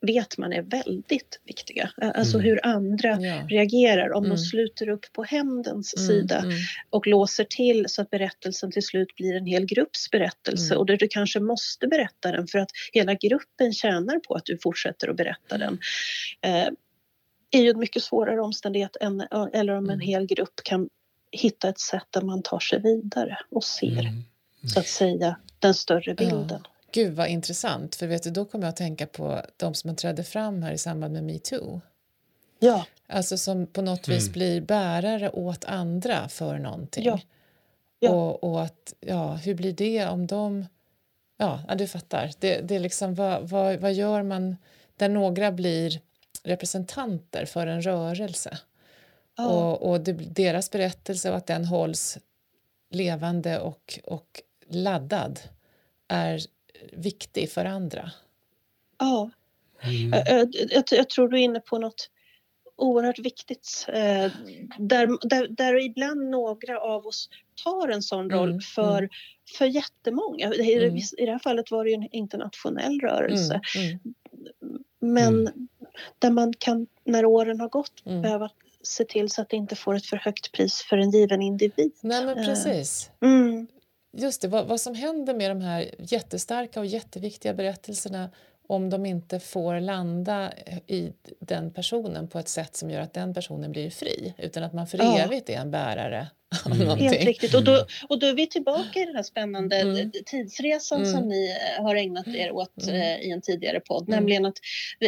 vet man är väldigt viktiga. Alltså mm. hur andra ja. reagerar. Om mm. de sluter upp på hämndens mm. sida mm. och låser till så att berättelsen till slut blir en hel grupps berättelse mm. och där du kanske måste berätta den för att hela gruppen tjänar på att du fortsätter att berätta den. Eh, är ju en mycket svårare omständighet än eller om en mm. hel grupp kan hitta ett sätt där man tar sig vidare och ser så att säga den större bilden. Ja. Gud vad intressant, för vet du, då kommer jag att tänka på de som trädde fram här i samband med metoo. Ja. Alltså som på något mm. vis blir bärare åt andra för någonting. Ja. Ja. Och, och att, ja, hur blir det om de... Ja, du fattar. Det, det är liksom, vad, vad, vad gör man där några blir representanter för en rörelse? Ja. Och, och det, deras berättelse och att den hålls levande och, och laddad är viktig för andra. Ja. Mm. Jag, jag, jag, tror du är inne på något oerhört viktigt. Eh, där, där, där ibland några av oss tar en sån roll mm. för, mm. för jättemånga. I, mm. I det här fallet var det ju en internationell rörelse. Mm. mm. Men mm. där man kan, när åren har gått, behöva se till så att det inte får ett för högt pris för en given individ. Nej, men precis. Mm just det, vad, vad, som händer med de här jättestarka och jätteviktiga berättelserna om de inte får landa i den personen på ett sätt som gör att den personen blir fri utan att man för ja. evigt är en bärare av mm. någonting. Helt riktigt. Och då, och då är vi tillbaka i den här spännande mm. tidsresan mm. som ni har ägnat er åt mm. eh, i en tidigare podd. Mm. Nämligen att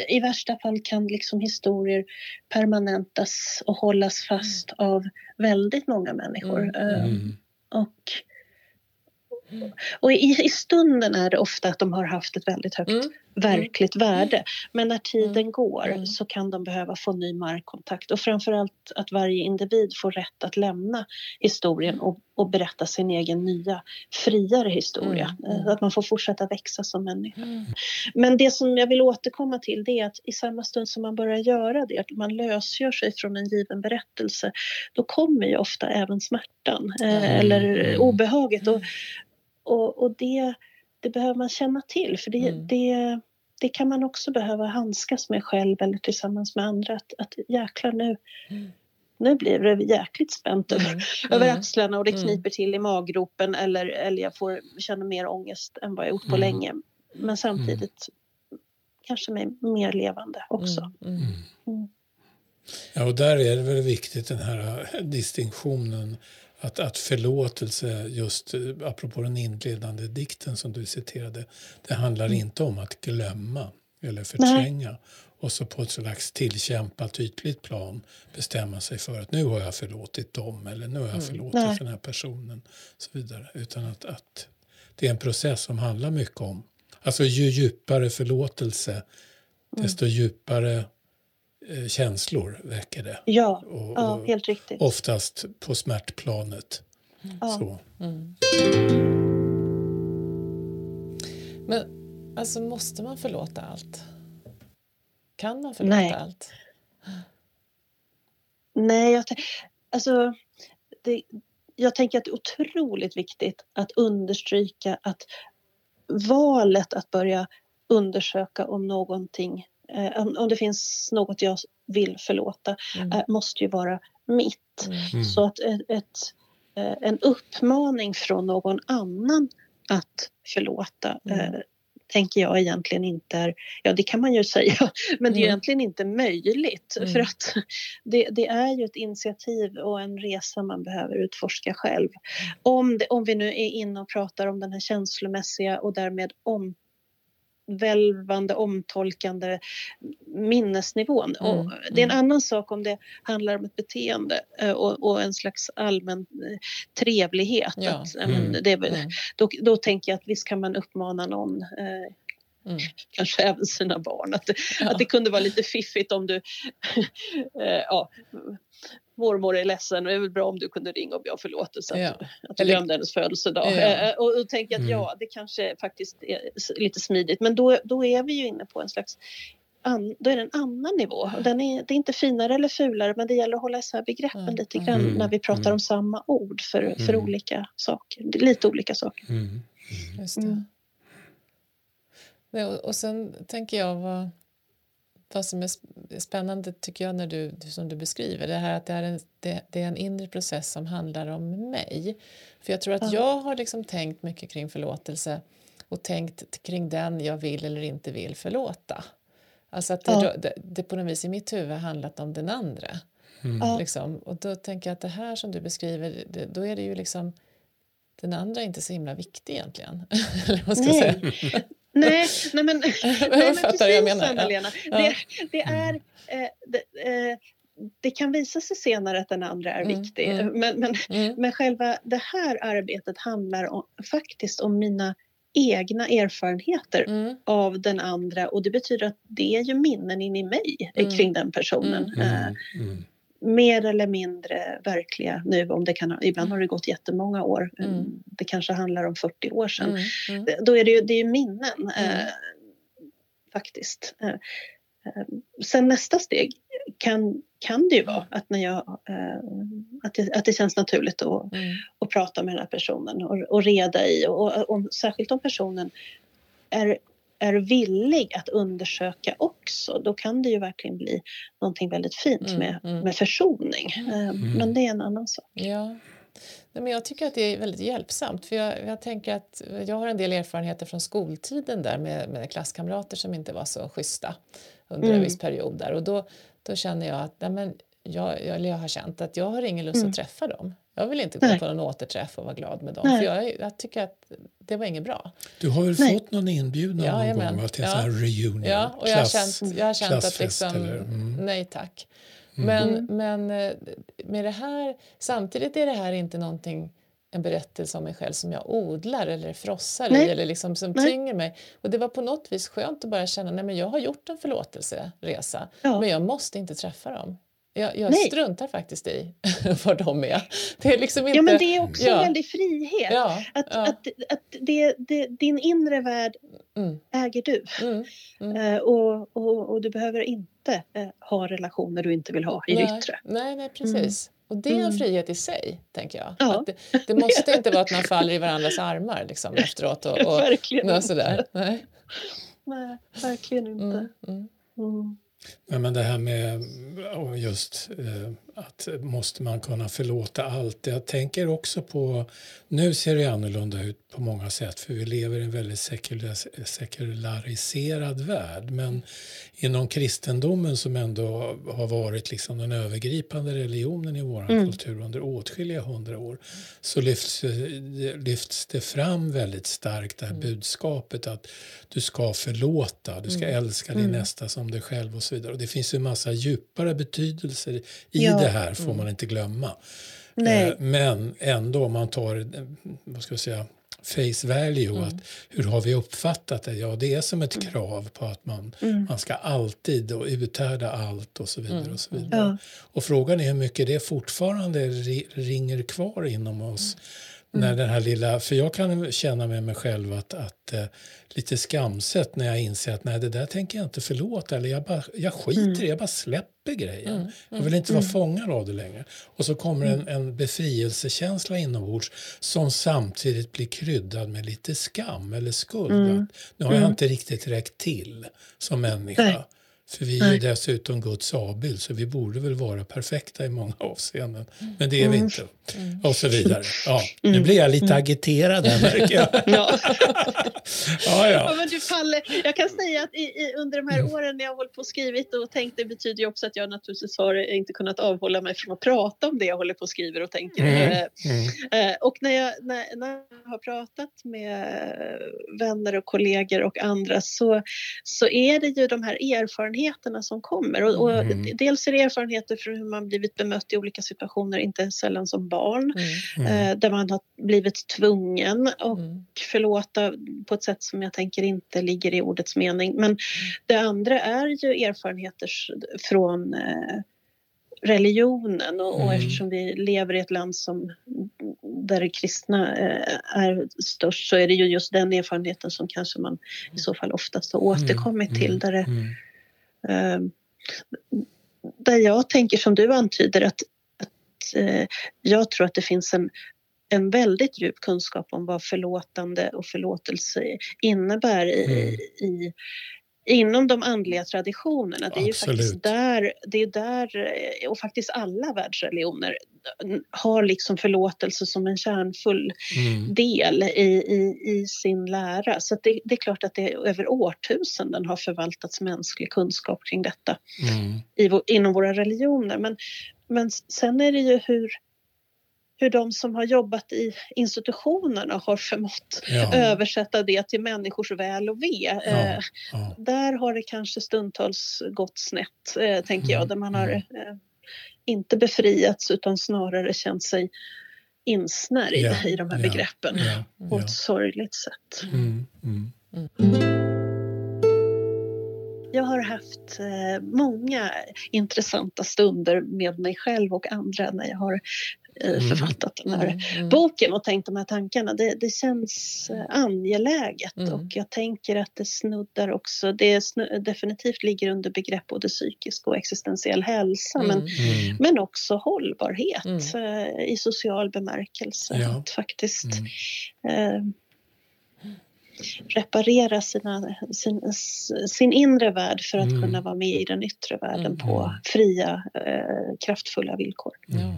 i värsta fall kan liksom historier permanentas och hållas fast mm. av väldigt många människor. Eh, och och i, i, stunden är det ofta att de har haft ett väldigt högt mm. verkligt mm. värde. Men när tiden mm. går mm. så kan de behöva få ny markkontakt och framförallt att varje individ får rätt att lämna historien och, och berätta sin egen nya friare historia. Mm. Att man får fortsätta växa som människa. Men det som jag vill återkomma till det är att i samma stund som man börjar göra det, att man lösgör sig från en given berättelse, då kommer ju ofta även smärtan eh, eller obehaget. Och, och, och det, det behöver man känna till för det, mm. det, det kan man också behöva handskas med själv eller tillsammans med andra. Att, att jäklar nu, mm. nu blir det jäkligt spänt mm. [laughs] över mm. axlarna och det mm. kniper till i maggropen eller, eller jag får känna mer ångest än vad jag gjort på mm. länge. Men samtidigt kanske mer levande också. Ja, och där är det väl viktigt den här distinktionen att, att förlåtelse, just eh, apropå den inledande dikten som du citerade, det handlar mm. inte om att glömma eller förtränga. Nej. och så på ett slags tillkämpat ytligt plan bestämma sig för att nu har jag förlåtit dem eller nu har jag mm. förlåtit mm. den här personen. Så vidare. Utan att, att det är en process som handlar mycket om, alltså ju djupare förlåtelse mm. desto djupare eh, känslor väcker det. Ja, och, ja helt riktigt. Oftast på smärtplanet. Mm. Så. Mm. Men alltså måste man förlåta allt? Kan man förlåta Nej. allt? Nej, jag, alltså, det, jag tänker att det är otroligt viktigt att understryka att valet att börja undersöka om någonting, eh, om det finns något jag vill förlåta, mm. eh, måste ju vara mitt. Mm. Så att ett, ett, eh, en uppmaning från någon annan att förlåta mm. Eh, tänker jag egentligen inte är, ja det kan man ju [laughs] säga, men det är mm. egentligen inte möjligt mm. för att [laughs] det, det, är ju ett initiativ och en resa man behöver utforska själv. Om, det, om vi nu är inne och pratar om den här känslomässiga och därmed om välvande, omtolkande minnesnivån. Mm, och det är en mm. annan sak om det handlar om ett beteende eh, och, och en slags allmän eh, trevlighet. Ja. Att, mm, det, mm. då, då tänker jag att visst kan man uppmana någon eh, Mm. Kanske även sina barn. Att det, ja. att det kunde vara lite fiffigt om du [laughs] eh, ja, mormor är ledsen och det är väl bra om du kunde ringa och be om förlåtelse ja. att, att du glömde hennes födelsedag. Ja. Eh, eh, och, och tänker att mm. ja, det kanske faktiskt är lite smidigt men då, då är vi ju inne på en slags an, då är det en annan nivå. Och den är, det är inte finare eller fulare men det gäller att hålla isär begreppen mm. lite grann mm. när vi pratar mm. om samma ord för, för mm. olika saker. Lite olika saker. Mm. Just det. Och sen tänker jag vad vad som är spännande tycker jag när du, som du beskriver det här att det är, en, det, det är en inre process som handlar om mig. För jag tror att jag har liksom tänkt mycket kring förlåtelse och tänkt kring den jag vill eller inte vill förlåta. Alltså att det, ja. det, det på något vis i mitt huvud handlat om den andra. Mm. Liksom. Och då tänker jag att det här som du beskriver, det, då är det ju liksom den andra är inte så himla viktig egentligen. [laughs] vad ska Nej. Nej, nej men, [laughs] nej, men precis jag menar. Anna-Lena. Ja. Det, det, är, eh, det, eh, det, kan visa sig senare att den andra är mm, viktig. Mm, men, men, mm. men själva det här arbetet handlar om, faktiskt om mina egna erfarenheter mm. av den andra och det betyder att det är ju minnen in i mig mm. kring den personen. Mm. Mer eller mindre verkliga nu. Om det kan, ibland har det gått jättemånga år. Mm. Det kanske handlar om 40 år sedan. Mm. Mm. Då är det ju, det är minnen mm. eh, faktiskt. Eh, eh, sen nästa steg kan, kan det ju vara att, när jag, eh, att, det, att det känns naturligt att, mm. att prata med den här personen och, och reda i. Och, och, och, särskilt om personen är är villig att undersöka också, då kan det ju verkligen bli någonting väldigt fint mm, med, mm. med försoning. Eh, mm. Men det är en annan sak. Ja. Nej, men jag tycker att det är väldigt hjälpsamt. För jag, jag, tänker att jag har en del erfarenheter från skoltiden där med, med klasskamrater som inte var så schyssta under en mm. viss period där. Och då, då känner jag att nej, men jag, jag, jag har känt att jag har ingen lust att mm. träffa dem. Jag vill inte gå Nej. på någon återträff och vara glad med dem. För jag, jag, tycker att det var inget bra. Du har väl Nej. fått någon inbjudan ja, någon gång till ja. en reunion? Ja, och Klass, jag har känt, jag har känt att liksom, mm. nej tack. Mm. Men, mm. men eh, med det här, samtidigt är det här inte någonting en berättelse om mig själv som jag odlar eller frossar nej. i eller liksom som nej. tynger mig. Och det var på något vis skönt att bara känna att jag har gjort en förlåtelseresa ja. men jag måste inte träffa dem. Jag, jag struntar faktiskt i [laughs] var de är. Det är liksom inte, ja, men det är också ja. en väldig frihet. Ja, att, ja. att, att det, det, din inre värld mm. äger du. Mm, mm. Uh, och, och, och, du behöver inte uh, ha relationer du inte vill ha i nej, det yttre. Nej, nej precis. Mm. Och det är en mm. frihet i sig, tänker jag. Ja. Det, det, måste [laughs] inte vara att man faller i varandras armar liksom, efteråt. Och, och, verkligen och sådär. Nej. nej, verkligen inte. Ja, men det här med just eh, att måste man kunna förlåta allt. Jag tänker också på, nu ser det annorlunda ut på många sätt för vi lever i en väldigt sekulariserad värld. Men inom kristendomen som ändå har varit liksom den övergripande religionen i vår mm. kultur under åtskilliga hundra år så lyfts, lyfts det fram väldigt starkt det här mm. budskapet att du ska förlåta, du ska mm. älska din mm. nästa som dig själv och så vidare. Och det finns ju en massa djupare betydelser i ja. Det här får man mm. inte glömma. Nej. Eh, men ändå om man tar, vad ska jag säga, face value. Mm. Att, hur har vi uppfattat det? Ja, det är som ett mm. krav på att man, mm. man ska alltid och uthärda allt och så vidare. Mm. Och, så vidare. Ja. och frågan är hur mycket det fortfarande ringer kvar inom oss när mm. den här lilla, för jag kan känna med mig själv att, att uh, lite skamset när jag inser att nej, det där tänker jag inte förlåta eller jag, bara, jag skiter mm. i jag bara släpper grejen. Mm. Jag vill inte vara mm. fångad av det längre. Och så kommer en, en befrielsekänsla inombords som samtidigt blir kryddad med lite skam eller skuld. Mm. nu har jag inte riktigt räckt till som människa. Nej. För vi är dessutom Guds avbild så vi borde väl vara perfekta i många avseenden. Men det är vi mm. inte. Mm. Och så vidare. Ja, nu mm. blir jag lite mm. agiterad här märker jag. [laughs] ja. ja, ja. men du Palle, jag kan säga att i, i, under de här mm. åren när jag har hållit på och skrivit och tänkt det betyder ju också att jag naturligtvis har inte kunnat avhålla mig från att prata om det jag håller på och skriver och tänker. Mm. Eh, eh och när jag, när, när jag har pratat med vänner och kollegor och andra så, så är det ju de här erfarenheterna som kommer. Och, och mm. Dels är det erfarenheter från hur man blivit bemött i olika situationer, inte sällan som barn mm. eh, där man har blivit tvungen och mm. förlåta på ett sätt som jag tänker inte ligger i ordets mening. Men det andra är ju erfarenheter från eh, religionen och, och mm. eftersom vi lever i ett land som där kristna eh, är störst så är det ju just den erfarenheten som kanske man i så fall oftast har mm. återkommit till. Mm. Där, det, eh, där jag tänker som du antyder att eh, jag tror att det finns en, en väldigt djup kunskap om vad förlåtande och förlåtelse innebär i, mm. i inom de andliga traditionerna. Det är ju faktiskt där, det är där, och faktiskt alla världsreligioner har liksom förlåtelse som en kärnfull mm. del i, i, i, sin lära. Så det, det, är klart att det över årtusenden har förvaltats mänsklig kunskap kring detta mm. i, inom våra religioner. Men men sen är det ju hur, hur de som har jobbat i institutionerna har förmått ja. översätta det till människors väl och ve. Ja, eh, ja. Där har det kanske stundtals gått snett, eh, tänker jag, mm, där man har mm. eh, inte befriats utan snarare känt sig insnärjd i de här begreppen på ett sorgligt sätt. Mm, mm. Jag har haft många intressanta stunder med mig själv och andra när jag har. Författat den här mm, mm. boken och tänkt de här tankarna. Det, det känns eh, angeläget mm. och jag tänker att det snuddar också, det snu, definitivt ligger under begrepp både psykisk och existentiell hälsa men, mm. Mm. men också hållbarhet i social bemärkelse. Ja. Att faktiskt eh, reparera sina, sin, sin inre värld för att mm. kunna vara med i den yttre världen mm. på fria, eh, kraftfulla villkor. Mm.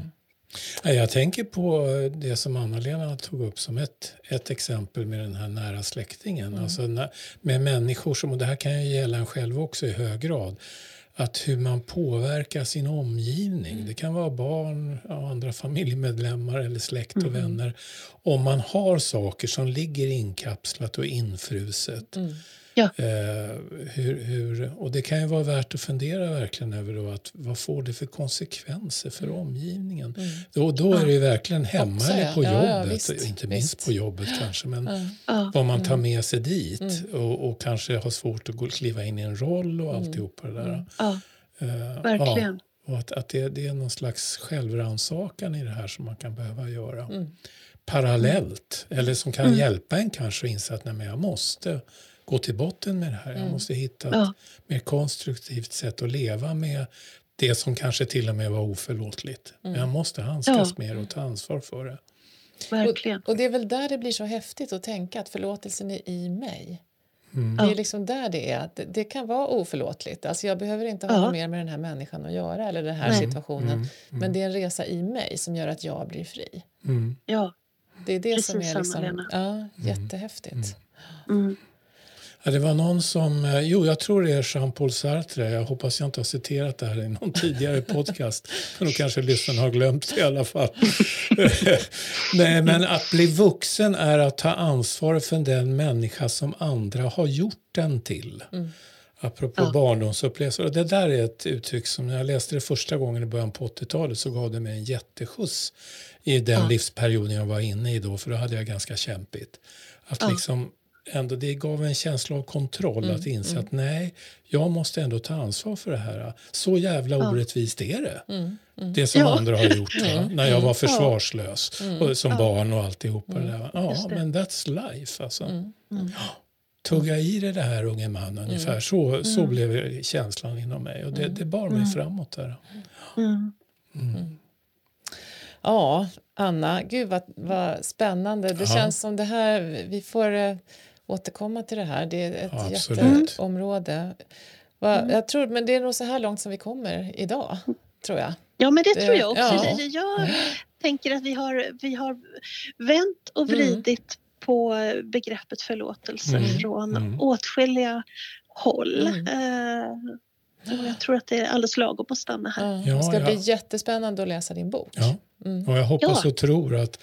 Jag tänker på det som Anna-Lena tog upp som ett, ett exempel med den här nära släktingen. Mm. Alltså med människor som, och det här kan ju gälla en själv också i hög grad, att hur man påverkar sin omgivning. Mm. Det kan vara barn andra familjemedlemmar eller släkt och mm. vänner. Om man har saker som ligger inkapslat och infruset. Mm. Ja. Eh, hur, hur, och det kan ju vara värt att fundera verkligen över då att vad får det för konsekvenser för mm. omgivningen. Mm. Då, då är det ju verkligen hemma Också, eller på ja, jobbet, ja, visst, inte minst visst. på jobbet kanske, men vad man tar mm. med sig dit mm. och, och, kanske har svårt att gå, kliva in i en roll och mm. alltihopa det där. Ja, uh, verkligen. Ja, och att, att det, det, är någon slags självrannsakan i det här som man kan behöva göra parallellt. Eller som kan hjälpa en kanske att inse att nej, jag måste gå till botten med det här. Jag mm. måste hitta ett ja. mer konstruktivt sätt att leva med det som kanske till och med var oförlåtligt. Mm. Men jag måste handskas ja. mer och ta ansvar för det. Verkligen. Och, och, det är väl där det blir så häftigt att tänka att förlåtelsen är i mig. Mm. Det är liksom där det är. Det, det, kan vara oförlåtligt. Alltså jag behöver inte ha ja. mer med den här människan att göra eller den här Nej. situationen. Mm. Mm. Men det är en resa i mig som gör att jag blir fri. Mm. Ja, det är det Precis som är liksom, ja, jättehäftigt. Ja, det var någon som, eh, jo jag tror det är Jean-Paul Sartre, jag hoppas jag inte har citerat det här i någon tidigare podcast, [laughs] men då kanske lyssnarna har glömt det i alla fall. [laughs] Nej, men att bli vuxen är att ta ansvar för den människa som andra har gjort den till. Mm. Apropå ja. barndomsupplevelser. Det där är ett uttryck som när jag läste det första gången i början på 80-talet så gav det mig en jätteskjuts i den ja. livsperioden jag var inne i då, för då hade jag ganska kämpigt. Att ja. liksom ändå, det gav en känsla av kontroll mm, att inse mm. att nej, jag måste ändå ta ansvar för det här. Så jävla ja. orättvist är det. Mm, mm. det som ja. andra har gjort? Mm, när jag var försvarslös och, som barn och alltihopa. Mm. Det. Ja, men that's life alltså. Tugga i dig det här unge man ungefär. Så, så blev känslan inom mig och det, det bar mig framåt där. Ja, Anna, gud vad, vad spännande. Det känns som det här, vi får eh, återkomma till det här. Det är ett ja, jätteområde. Mm. Jag tror, men det är nog så här långt som vi kommer idag, tror jag. Ja, men det, det tror jag också. Ja. Jag tänker att vi har, vi har vänt och mm. vridit mm. på begreppet förlåtelse mm. från mm. åtskilliga håll. Mm. Uh, jag tror att det är alldeles lagom att stanna här. Ja, det ska ja. bli jättespännande att läsa din bok. Ja. Mm. Och jag hoppas ja. och tror att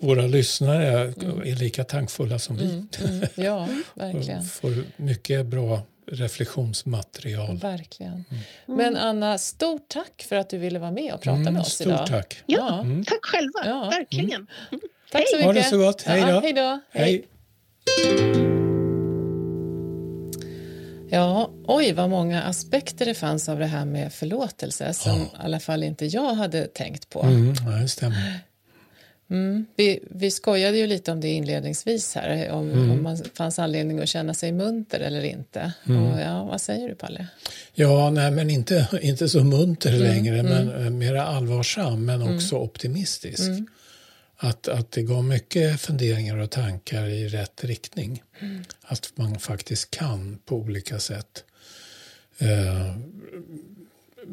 våra lyssnare är lika tankfulla som vi. Mm, mm, ja, [laughs] verkligen. får mycket bra reflektionsmaterial. Verkligen. Mm. Men Anna, stort tack för att du ville vara med och prata mm, med oss stort idag. tack. Ja, mm. Tack själva, ja. verkligen. Mm. Tack så mycket. Ha det så gott. Hej då. Ja, hej då. Hej. Ja, oj vad många aspekter det fanns av det här med förlåtelse som ja. i alla fall inte jag hade tänkt på. Mm, ja, det stämmer. Mm. Vi, vi skojade ju lite om det inledningsvis här, om, mm. om man fanns anledning att känna sig munter eller inte. Mm. Och, ja, vad säger du Palle? Ja, nej men inte, inte så munter mm, längre, mm. men eh, mera allvarsam men mm. också optimistisk. Att, att det gav mycket funderingar och tankar i rätt riktning. Att man faktiskt kan på olika sätt eh,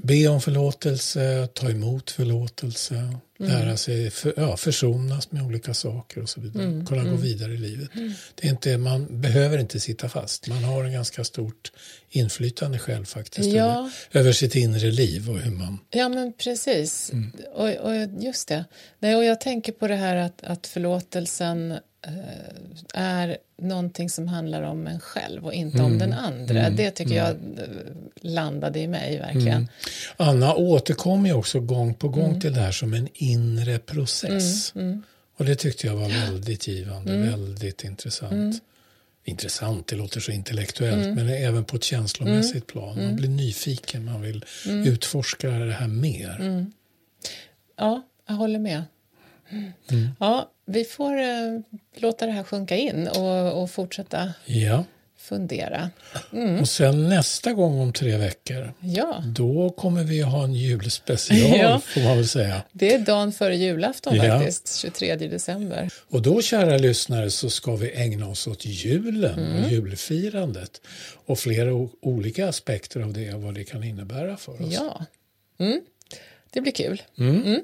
be om förlåtelse, ta emot förlåtelse, mm. lära sig för, ja, försonas med olika saker och så vidare. Mm. Kunna mm. gå vidare i livet. Mm. Det är inte, man behöver inte sitta fast. Man har en ganska stort inflytande själv faktiskt ja. över, över sitt inre liv och hur man... Ja men precis. Mm. Och, och, just det. Nej, och jag tänker på det här att, att förlåtelsen är någonting som handlar om en själv och inte mm. om den andra. Mm. Det tycker jag mm. eh, landade i mig verkligen. Mm. Anna återkommer ju också gång på gång mm. till det här som en inre process. Mm, och det tyckte jag var väldigt givande, väldigt intressant. Intressant, det låter så intellektuellt, men även på ett känslomässigt plan. Man blir nyfiken, man vill utforska det här mer. Ja, jag håller med. Mm. Ja, vi får eh, låta det här sjunka in och, och fortsätta ja. fundera. Mm. Och sen nästa gång om tre veckor, ja. då kommer vi ha en julspecial ja. får man väl säga. Det är dagen före julafton ja. faktiskt, 23 december. Och då kära lyssnare så ska vi ägna oss åt julen mm. och julfirandet och flera olika aspekter av det, vad det kan innebära för oss. Ja, mm. det blir kul. Mm. mm.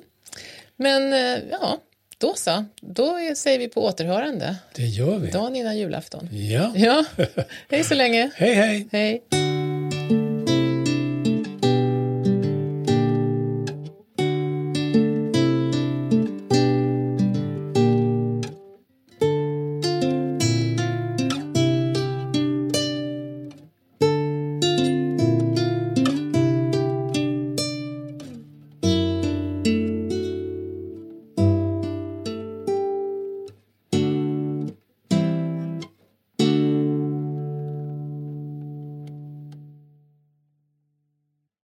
Men eh, ja, då så. Då säger vi på återhörande. Det gör vi. Dagen innan julafton. Ja. ja. [laughs] Hej så länge. hej, hej. Hej.